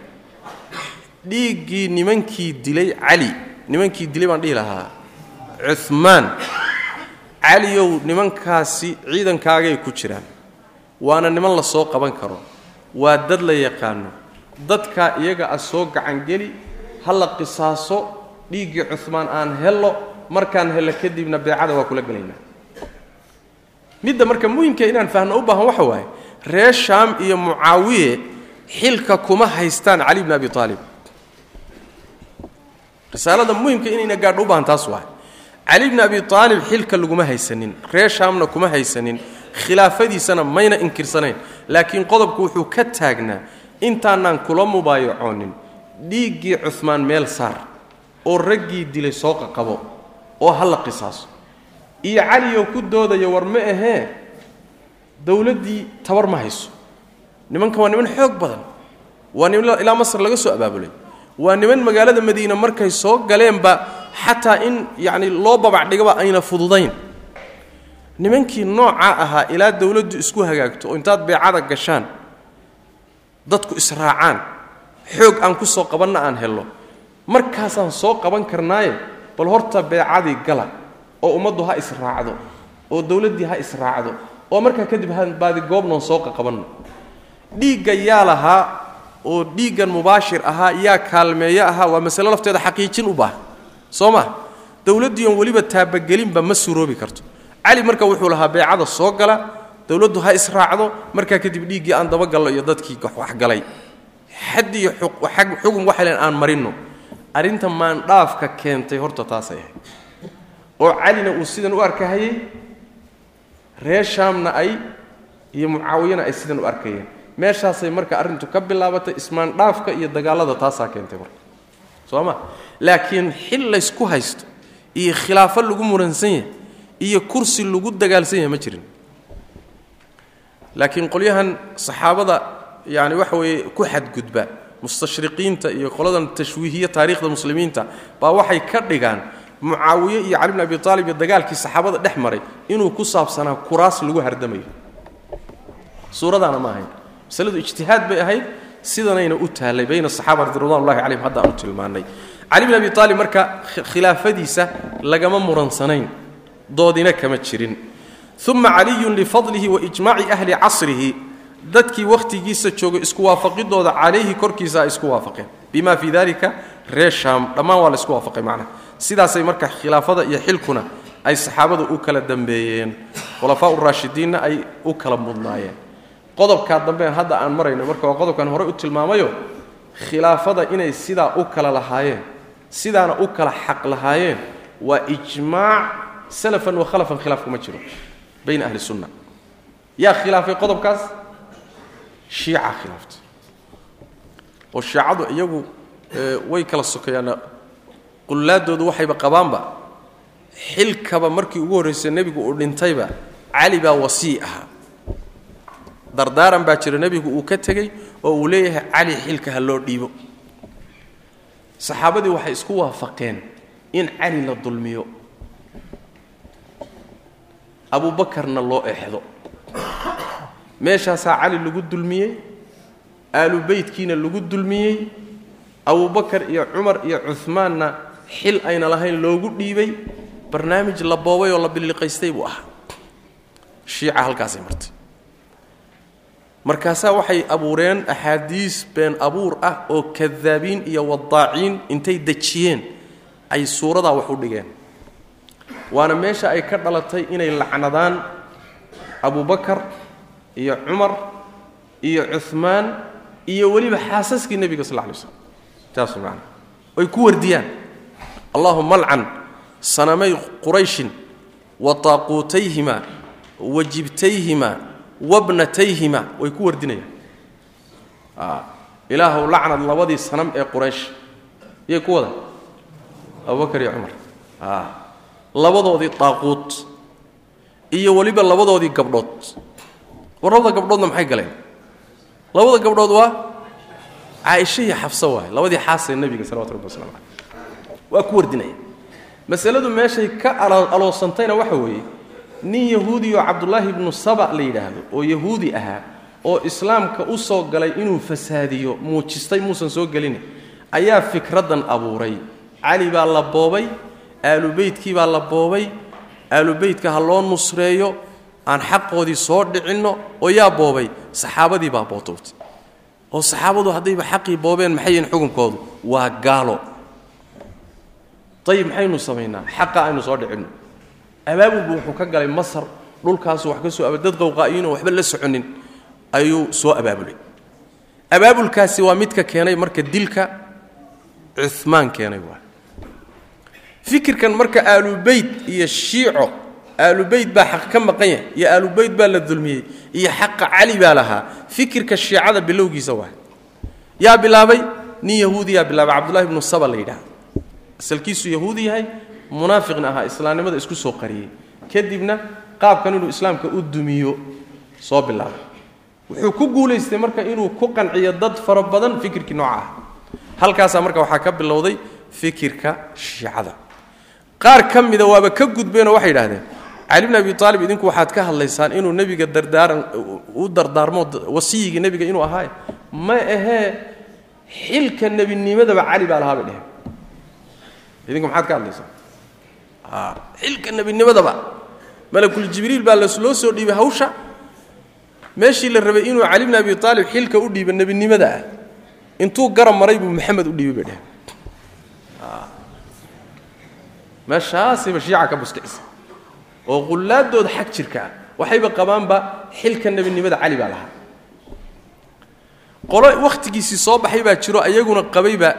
dhiiggii nimankii dilay cali nimankii dilay baan dhihi lahaa cumaan caliyow nimankaasi ciidankaagay ku jiraan waana niman la soo qaban karo. Waa dad la yaqaano. Dadkaa iyaga ah soo gacangeli ha la qisaaso dhiiggii cumaan aan hello markaan hello kadibna beecada waa kula gelaynaa. Midda marka muhimka inaan fahno u baahan waxa waaye reer shaam iyo mucaawiye xilka kuma haystaan cali bni abi aalib risaalada muhimka inayna gaadho u baahan taas waay cali bni abi aalib xilka laguma haysanin reer shaamna kuma haysanin khilaafadiisana mayna inkirsanayn. Laakiin qodobku wuxuu ka taagnaa intaanaan kula mubaayacoonin dhiiggii cumaan meel saar oo raggii dilay soo qaqabo oo ha la qisaaso. Iyo caliyoo ku doodaya war ma ahee? Dowladdii tabar ma hayso. Nimankan waa niman xoog badan. Waa niman ilaa masar laga soo abaabulay. Waa niman magaalada madiine markay soo galeenba xataa in yacni loo babacdhigaba ayna fududayn nimankii noocaa ahaa ilaa dowladdu isku hagaagto oo intaad beecada gashaan dadku israacaan xoog aan ku soo qabanna aan hello markaasaan soo qaban karnaaye bal horta beecadii gala oo ummaddu ha israacdo oo dowladdii ha israacdo oo markaa kadib baadi goobnoon soo qaqabanno dhiigga yaa lahaa oo dhiiggan mubaashir ahaa yaa kaalmeeyo ahaa waa masale lafteeda xaqiijin u baahan soo ma? Dowladdii oon weliba taabagelinba ma suroobi karto cali marka wuxuu lahaa beecada soo gala dowladdu ha israacdo markaa kadib dhiiggii aan dabagallo iyo dadkii waxgalay xad iyo xugum waxay leen aan marinno. Arrinta maandhaafka keentay horta taasay ahayd. Oo calina uu sidan u arkahayey reer shaamna ay iyo mucaawiyana ay sidan u arkayeen. Meeshaasay marka arrintu ka bilaabatay ismaandhaafka iyo dagaallada taasaa keentay marka soo ma? Laakiin xil laysku haysto iyo khilaafo lagu muransan yahay iyo kursi lagu dagaalsan yahay ma jirin. Laakiin qolyahan saxaabada yani waxa weeye ku xadgudba mustashriqiinta iyo qoladan tashwiihiya taariikhda muslimiinta baa waxay ka dhigaan mucaawiye iyo cali bn abi aalib iyo dagaalkii saxaabada dhex maray inuu ku saabsanaa kuraas lagu hardamayo. Suuradaana ma ahayn. Masaladu ijtihaad bay ahayd sidanayna u taallay bayna asaxaaba ridwan ullahi calayhim hadda aanu tilmaannay. Cali bn abi aalib marka khilaafadiisa lagama muransanayn doodina kama jirin. Uma caliyun lifadlihi waijmaaci ahli casrihi. Dadkii wakhtigiisa joogay isku waafaqidooda calayhi korkiisa isku waafaqeen. Bima fii dalika reer shaam dhammaan waa la isku waafaqay macnaha. Sidaasay marka khilaafada iyo xilkuna ay saxaabadu u kala dambeeyeen. Khulafaa uraashidiinna ay u kala mudnaayeen. Qodobkaa dambe hadda aan marayno marka waa qodobkan horey u tilmaamayo khilaafada inay sidaa u kala lahaayeen sidaana u kala xaq lahaayeen waa ijmaac salafan wa khalafan khilaaf kuma jiro bayna ahli sunna yaa khilaafay qodobkaas shiica khilaaftay oo shiicadu iyagu way kala sokeeyaan qullaadoodu waxayba qabaanba xilkaba markii ugu horraysay nebigu uu dhintayba cali baa wasii ahaa dardaaran baa jira nebigu uu ka tegey oo uu leeyahay cali xilka ha loo dhiibo saxaabadii waxay isku waafaqeen in cali la dulmiyo abuubakarna loo exdo meeshaasaa cali lagu dulmiyey aalu beytkiina lagu dulmiyey abubakar iyo cumar iyo cumaanna xil ayna lahayn loogu dhiibay barnaamij la boobay oo la billiqaystay buu ahaa. Shiica halkaasay martay. Markaasaa waxay abuureen axaadiis been abuur ah oo kadaabiin iyo wadaaciin intay dejiyeen ay suuradaa wax u dhigeen waana meesha ay ka dhalatay inay lacnadaan abubakar iyo cumar iyo cumaan iyo weliba xaasaskii nebiga sal lay slm taas man ay ku wardiyaan. Allahuma alcan sanamay qurayshin wa taaquutayhima wa jibtayhima wabnatayhima way ku wardinayaan. Ilaahuw lacnad labadii sanam ee quraysh. Yay ku wada? Abubakar iyo cumar labadoodii daaquut iyo weliba labadoodii gabdhood. War labada gabdhoodna maxay galeen? Labada gabdhood waa caaisha iyo xafso waay labadii xaasee nebiga salawatu rabbi waslamu caleyh waa ku wardinaya. Masaladu meeshay ka aloosantayna waxa weeye nin yahuudi oo cabdullaahi ibnu saba la yidhaahdo oo yahuudi ahaa oo islaamka u soo galay inuu fasaadiyo muujistay muusan soo gelin ayaa fikraddan abuuray. Cali baa la boobay aalubeytkii baa la boobay. Aalubeytka ha loo nusreeyo aan xaqoodii soo dhicinno oo yaa boobay. Saxaabadii baa bootowtay. Oo saxaabadu haddayba xaqii boobeen maxay yihiin xukunkoodu? Waa gaalo. Ayib maxaynu samaynaa? Xaqa aynu soo dhicinno. Abaabulbu wuxuu ka galay masar. Dhulkaasu wax ka soo dad qowqaa'iyiinoo waxba la soconin. Ayuu soo abaabulay. Abaabulkaasi waa midka keenay marka dilka cumaan keenay waa fikirkan marka aalubeyt iyo shiico aalubeyt baa xaq ka maqan yahay iyo aalubeyt baa la dulmiyey iyo xaqa cali baa lahaa. Fikirka shiicada bilowgiisa waa yaa bilaabay nin yahuudiyaa bilaabay cabdullahi ibnu saba la yidhaahdo. Asalkiisu yahuudi yahay munaafiqna ahaa islaamnimada isku soo qariyey. Kadibna qaabkan inuu islaamka u dumiyo soo bilaabay. Wuxuu ku guulaystay marka inuu ku qanciyo dad fara badan fikirkii nooca ah. Halkaasaa marka waxaa ka bilowday fikirka shiicada qaar ka mida waaba ka gudbeenoo waxay yidhahdeen cali bn abi aalib idinku waxaad ka hadlaysaan inuu nebiga dardaaran u dardaarmo wasiyigii nebiga inuu ahaaye ma ahee xilka nebinimadaba cali baa lahaa bay dheheen idinku maxaad ka hadlaysaan? Xilka nebinimadaba malakul jibriil baa loo soo dhiibay hawsha. Meeshii la rabay inuu cali bn abi aalib xilka u dhiibo nebinimada ah intuu garab maray buu maxamed u dhiibay bay dheheen meeshaasayba shiica ka buskicisa oo qullaadooda xag jirka ah waxayba qabaanba xilka nebinimada cali baa lahaa. Qolo wakhtigiisii soo baxay baa jiro ayaguna qabayba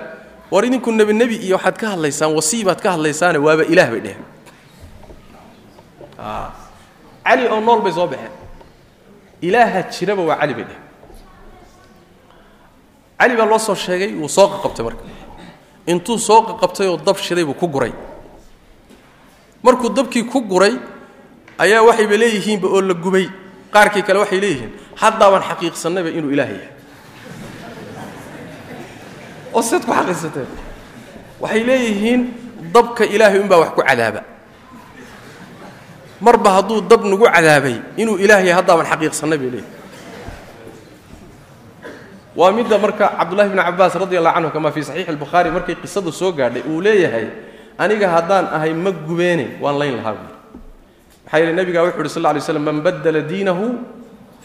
war idinku nebi nebi iyo waxaad ka hadlaysaan wasii baad ka hadlaysaane waaba ilaah bay dheheen. Cali oo nool bay soo baxeen. Ilaaha jiraba waa cali bay dheheen. Cali baa loo soo sheegay wuu soo qaqabtay marka. Intuu soo qaqabtay oo dab shiday buu ku guray markuu dabkii ku guray ayaa waxayba leeyihiinba oo la gubay. Qaarkii kale waxay leeyihiin haddaabaan xaqiiqsannayba inuu ilaah yahay. Oo seed ku xaqiiqsateen waxay leeyihiin dabka ilaahay unbaa wax ku cadaaba. Marba hadduu dab nagu cadaabay inuu ilaah yahay haddaaban xaqiiqsannay bay leeyihiin waa midda marka cabdullahi bni cabbaas radi allahu canhu kamaa fii saxiixi albukhaari markay qisadu soo gaadhay uu leeyahay aniga haddaan ahay ma gubeene waan layn lahaa buuri maxaa yeele nebigaa wuxu uhi sal lla alay slam man baddala diinahu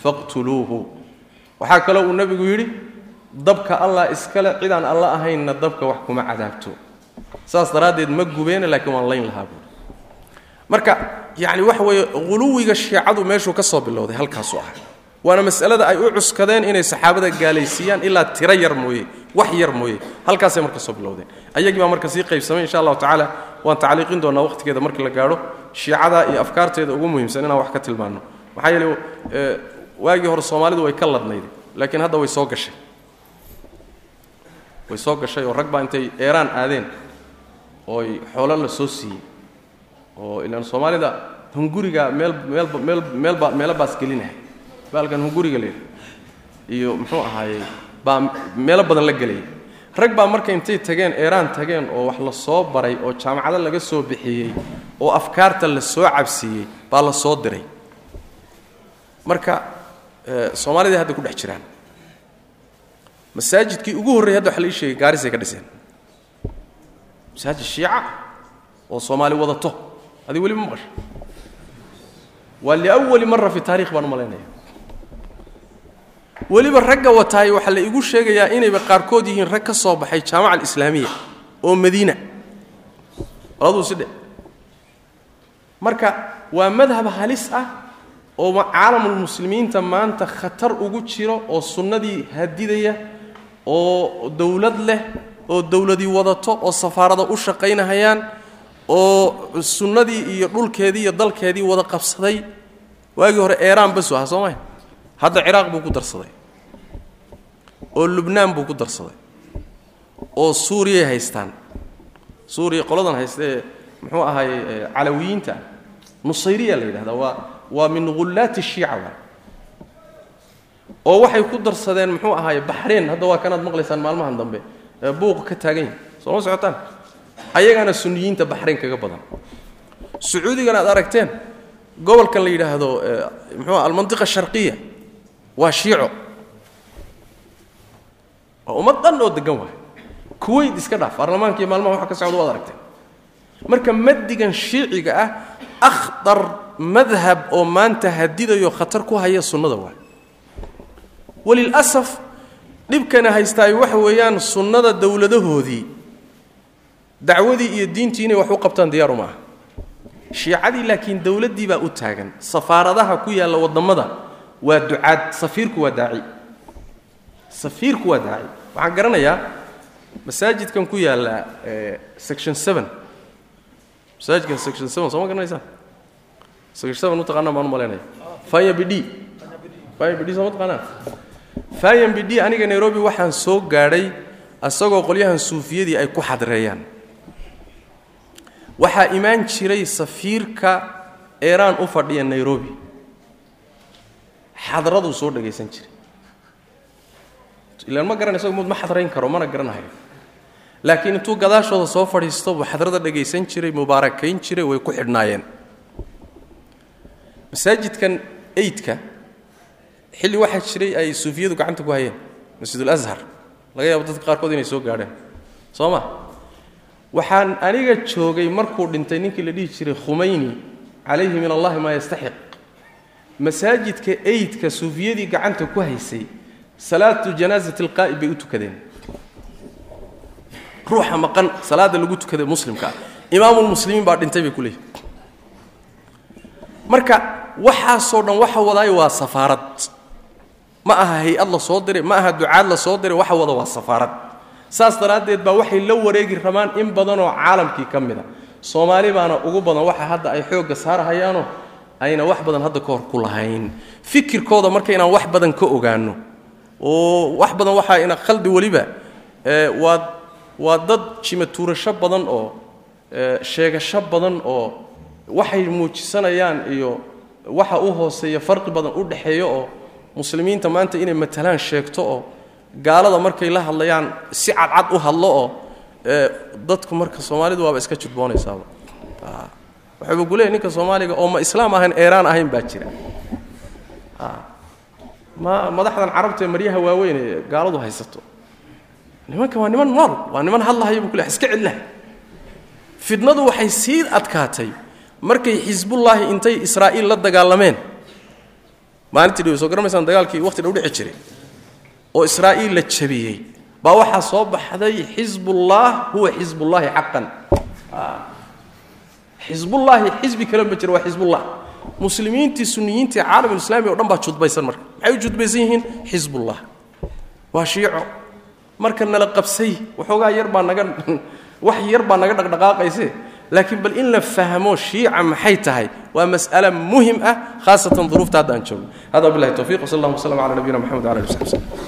faqtuluuhu. Waxaa kaloo uu nebigu yidhi dabka allah iskale cidaan alla ahaynna dabka wax kuma cadaabto. Saas daraaddeed ma gubeene laakiin waan layn lahaa buuri marka yacni waxa weeye huluwiga shiicadu meeshuu ka soo bilowday halkaasuu ahay waana mas'alada ay u cuskadeen inay saxaabada gaalaysiiyaan ilaa tiro yar mooye wax yar mooye. Halkaasay marka soo bilowdeen. Ayagii baa marka sii qaybsamay insha allahu tacaala. Waan tacliiqin doonaa waqhtigeeda markii la gaadho shiicada iyo afkaarteeda ugu muhiimsan inaan wax ka tilmaanno. Maxaa yeele waagii hore soomaalidu way ka ladnayd laakiin hadda way soo gashay. Way soo gashay oo rag baa intay eeraan aadeen ooy xoolo la soo siiyey. Oo ilaan soomaalida hunguriga meel meelba meel meelba baas gelinahay baalkan hunguriga leeyahy iyo muxuu ahaayey baa meelo badan la gelayay rag baa marka intay tageen eeraan tageen oo wax la soo baray oo jaamacado laga soo bixiyey oo afkaarta la soo cabsiiyey baa la soo diray. Marka soomaalida hadda ku dhex jiraan. Masaajidkii ugu horreyay hadda waxa la ii sheegay gaarisay ka dhiseen. Masaajid shiica oo soomaali wadato. Adig weli ma maqasha waa liawali mara fi taarikh baan u malaynaya weliba ragga wataay waxaa la igu sheegayaa inayba qaarkood yihiin rag ka soo baxay jaamaca alislaamiya oo madiina. Labaduu sidhe marka waa madhab halis ah oo caalamulmuslimiinta maanta khatar ugu jiro oo sunnadii hadidaya oo dowlad leh oo dowladii wadato oo safaarada u shaqaynahayaan oo sunnadii iyo dhulkeedii iyo dalkeedii wada qabsaday. Waagii hore eeraan basu aha soo maya hadda ciraaq buu ku darsaday. Oo lubnaan buu ku darsaday. Oo suuriyay haystaan. Suuriya qoladan haystaee muxuu ahaayey calawiyiinta. Nusayriya la yidhahdaa waa waa min ghullaati shiica waa. Oo waxay ku darsadeen muxuu ahaaye baxreen hadda waa kanaad maqlaysaan maalmahan dambe. Buuqa ka taagan yahi soo ma socotaan? Ayagana sunniyiinta baxreen kaga badan. Sacuudigana aad aragteen gobolkan la yidhaahdo muxuu almantiqa sharqiya waa shiico. Waa ummad dhan oo degan waay. Kuwayt iska dhaaf. Baarlamaanka iyo maalmaha waxa ka socda waad aragteen marka madigan shiiciga ah akhdar madhab oo maanta hadidayo khatar ku haya sunnada waay. Walilasaf dhibkana haystaay waxa weeyaan sunnada dowladahoodii. Dacwadii iyo diintii inay wax u qabtaan diyaaru maaha. Shiicadii laakiin dowladdii baa u taagan. Safaaradaha ku yaalla waddammada waa ducaad safiirku waa daaci. Safiirku waa daaci. Waxaan garanayaa masaajidkan ku yaalla section seven. Masaajidkan section seven soo ma garanaysaan section seven u taqaanaan baan u malaynaya bidhi soo ma taqaanaan fayan bidhi aniga nairobi waxaan soo gaadhay asagoo qolyahan suufiyadii ay ku xadreeyaan. Waxaa imaan jiray safiirka eeraan u fadhiya nairobi xadraduu soo dhagaysan jiray ilaan ma garan isago mud ma xadrayn karo mana garanahayo laakiin intuu gadaashooda soo fadhiisto buu xadrada dhagaysan jiray mubaarakayn jiray way ku xidhnaayeen. Masaajidkan eydka xilli waxaa jiray ay suufiyadu gacanta ku hayeen masjidul ashar laga yaabo dadka qaarkood inay soo gaadheen. Soo ma? Waxaan aniga joogay markuu dhintay ninkii la dhihi jiray khumayni calayhi min allahi maa yastaxiq masaajidka eydka suufiyadii gacanta ku haysay salaatu janaasati alqaa'ib bay u tukadeen. Ruuxa maqan salaada lagu tukada muslimka. Ah imaamulmuslimiin baa dhintay bay ku leeyihiin marka waxaasoo dhan waxa wadaayo waa safaarad. Ma aha hay'ad la soo diray ma aha ducaad la soo diray waxa wada waa safaarad. Saas daraaddeed baa waxay la wareegi rabaan in badanoo caalamkii ka mid a. Soomaali baana ugu badan waxa hadda ay xoogga saarahayaanoo ayna wax badan hadda ka hor ku lahayn. Fikirkooda marka inaan wax badan ka ogaanno oo wax badan waxaa ina khaldi weliba waa waa dad jimatuurasho badan oo sheegasho badan oo waxay muujisanayaan iyo waxa u hooseeya farqi badan u dhexeeyo oo muslimiinta maanta inay matalaan sheegto oo gaalada markay la hadlayaan si cadcad u hadlo oo dadku marka soomaalidu waaba iska judboonaysaaba waxuuba ku ninka soomaaliga oo ma islaam ahayn eeraan ahayn baa jira. Ma madaxdan carabta maryaha waaweyn ee gaaladu haysato. Nimanka waa niman nool waa niman hadlahaya buu ku iska cidlah fidnadu waxay sii adkaatay markay xisbullaahi intay israa'iil la dagaalameen. Maalintii dhow soo garamaysaan dagaalkii waqti dhow dhici jiray. Oo israa'iil la jabiyey baa waxaa soo baxday xisbullah huwa xisbullaahi xaqan xisbullaahi xisbi kale ma jiro waa xisbullah muslimiintii suniyiintii caalamulislaami o dhan baa judbaysan marka. Maxay u judbaysan yihiin? Xisbullah waa shiico. Marka nala qabsay waxoogaa yar baa naga wax yar baa naga dhaqdhaqaaqayse laakiin bal in la fahmo shiica maxay tahay waa mas'ale muhiim ah khaasatan duruufta hadda aan joogno hada billahi tawfiq wsal allah waslam ala nabiyina mxamed wala ali w saxbi slm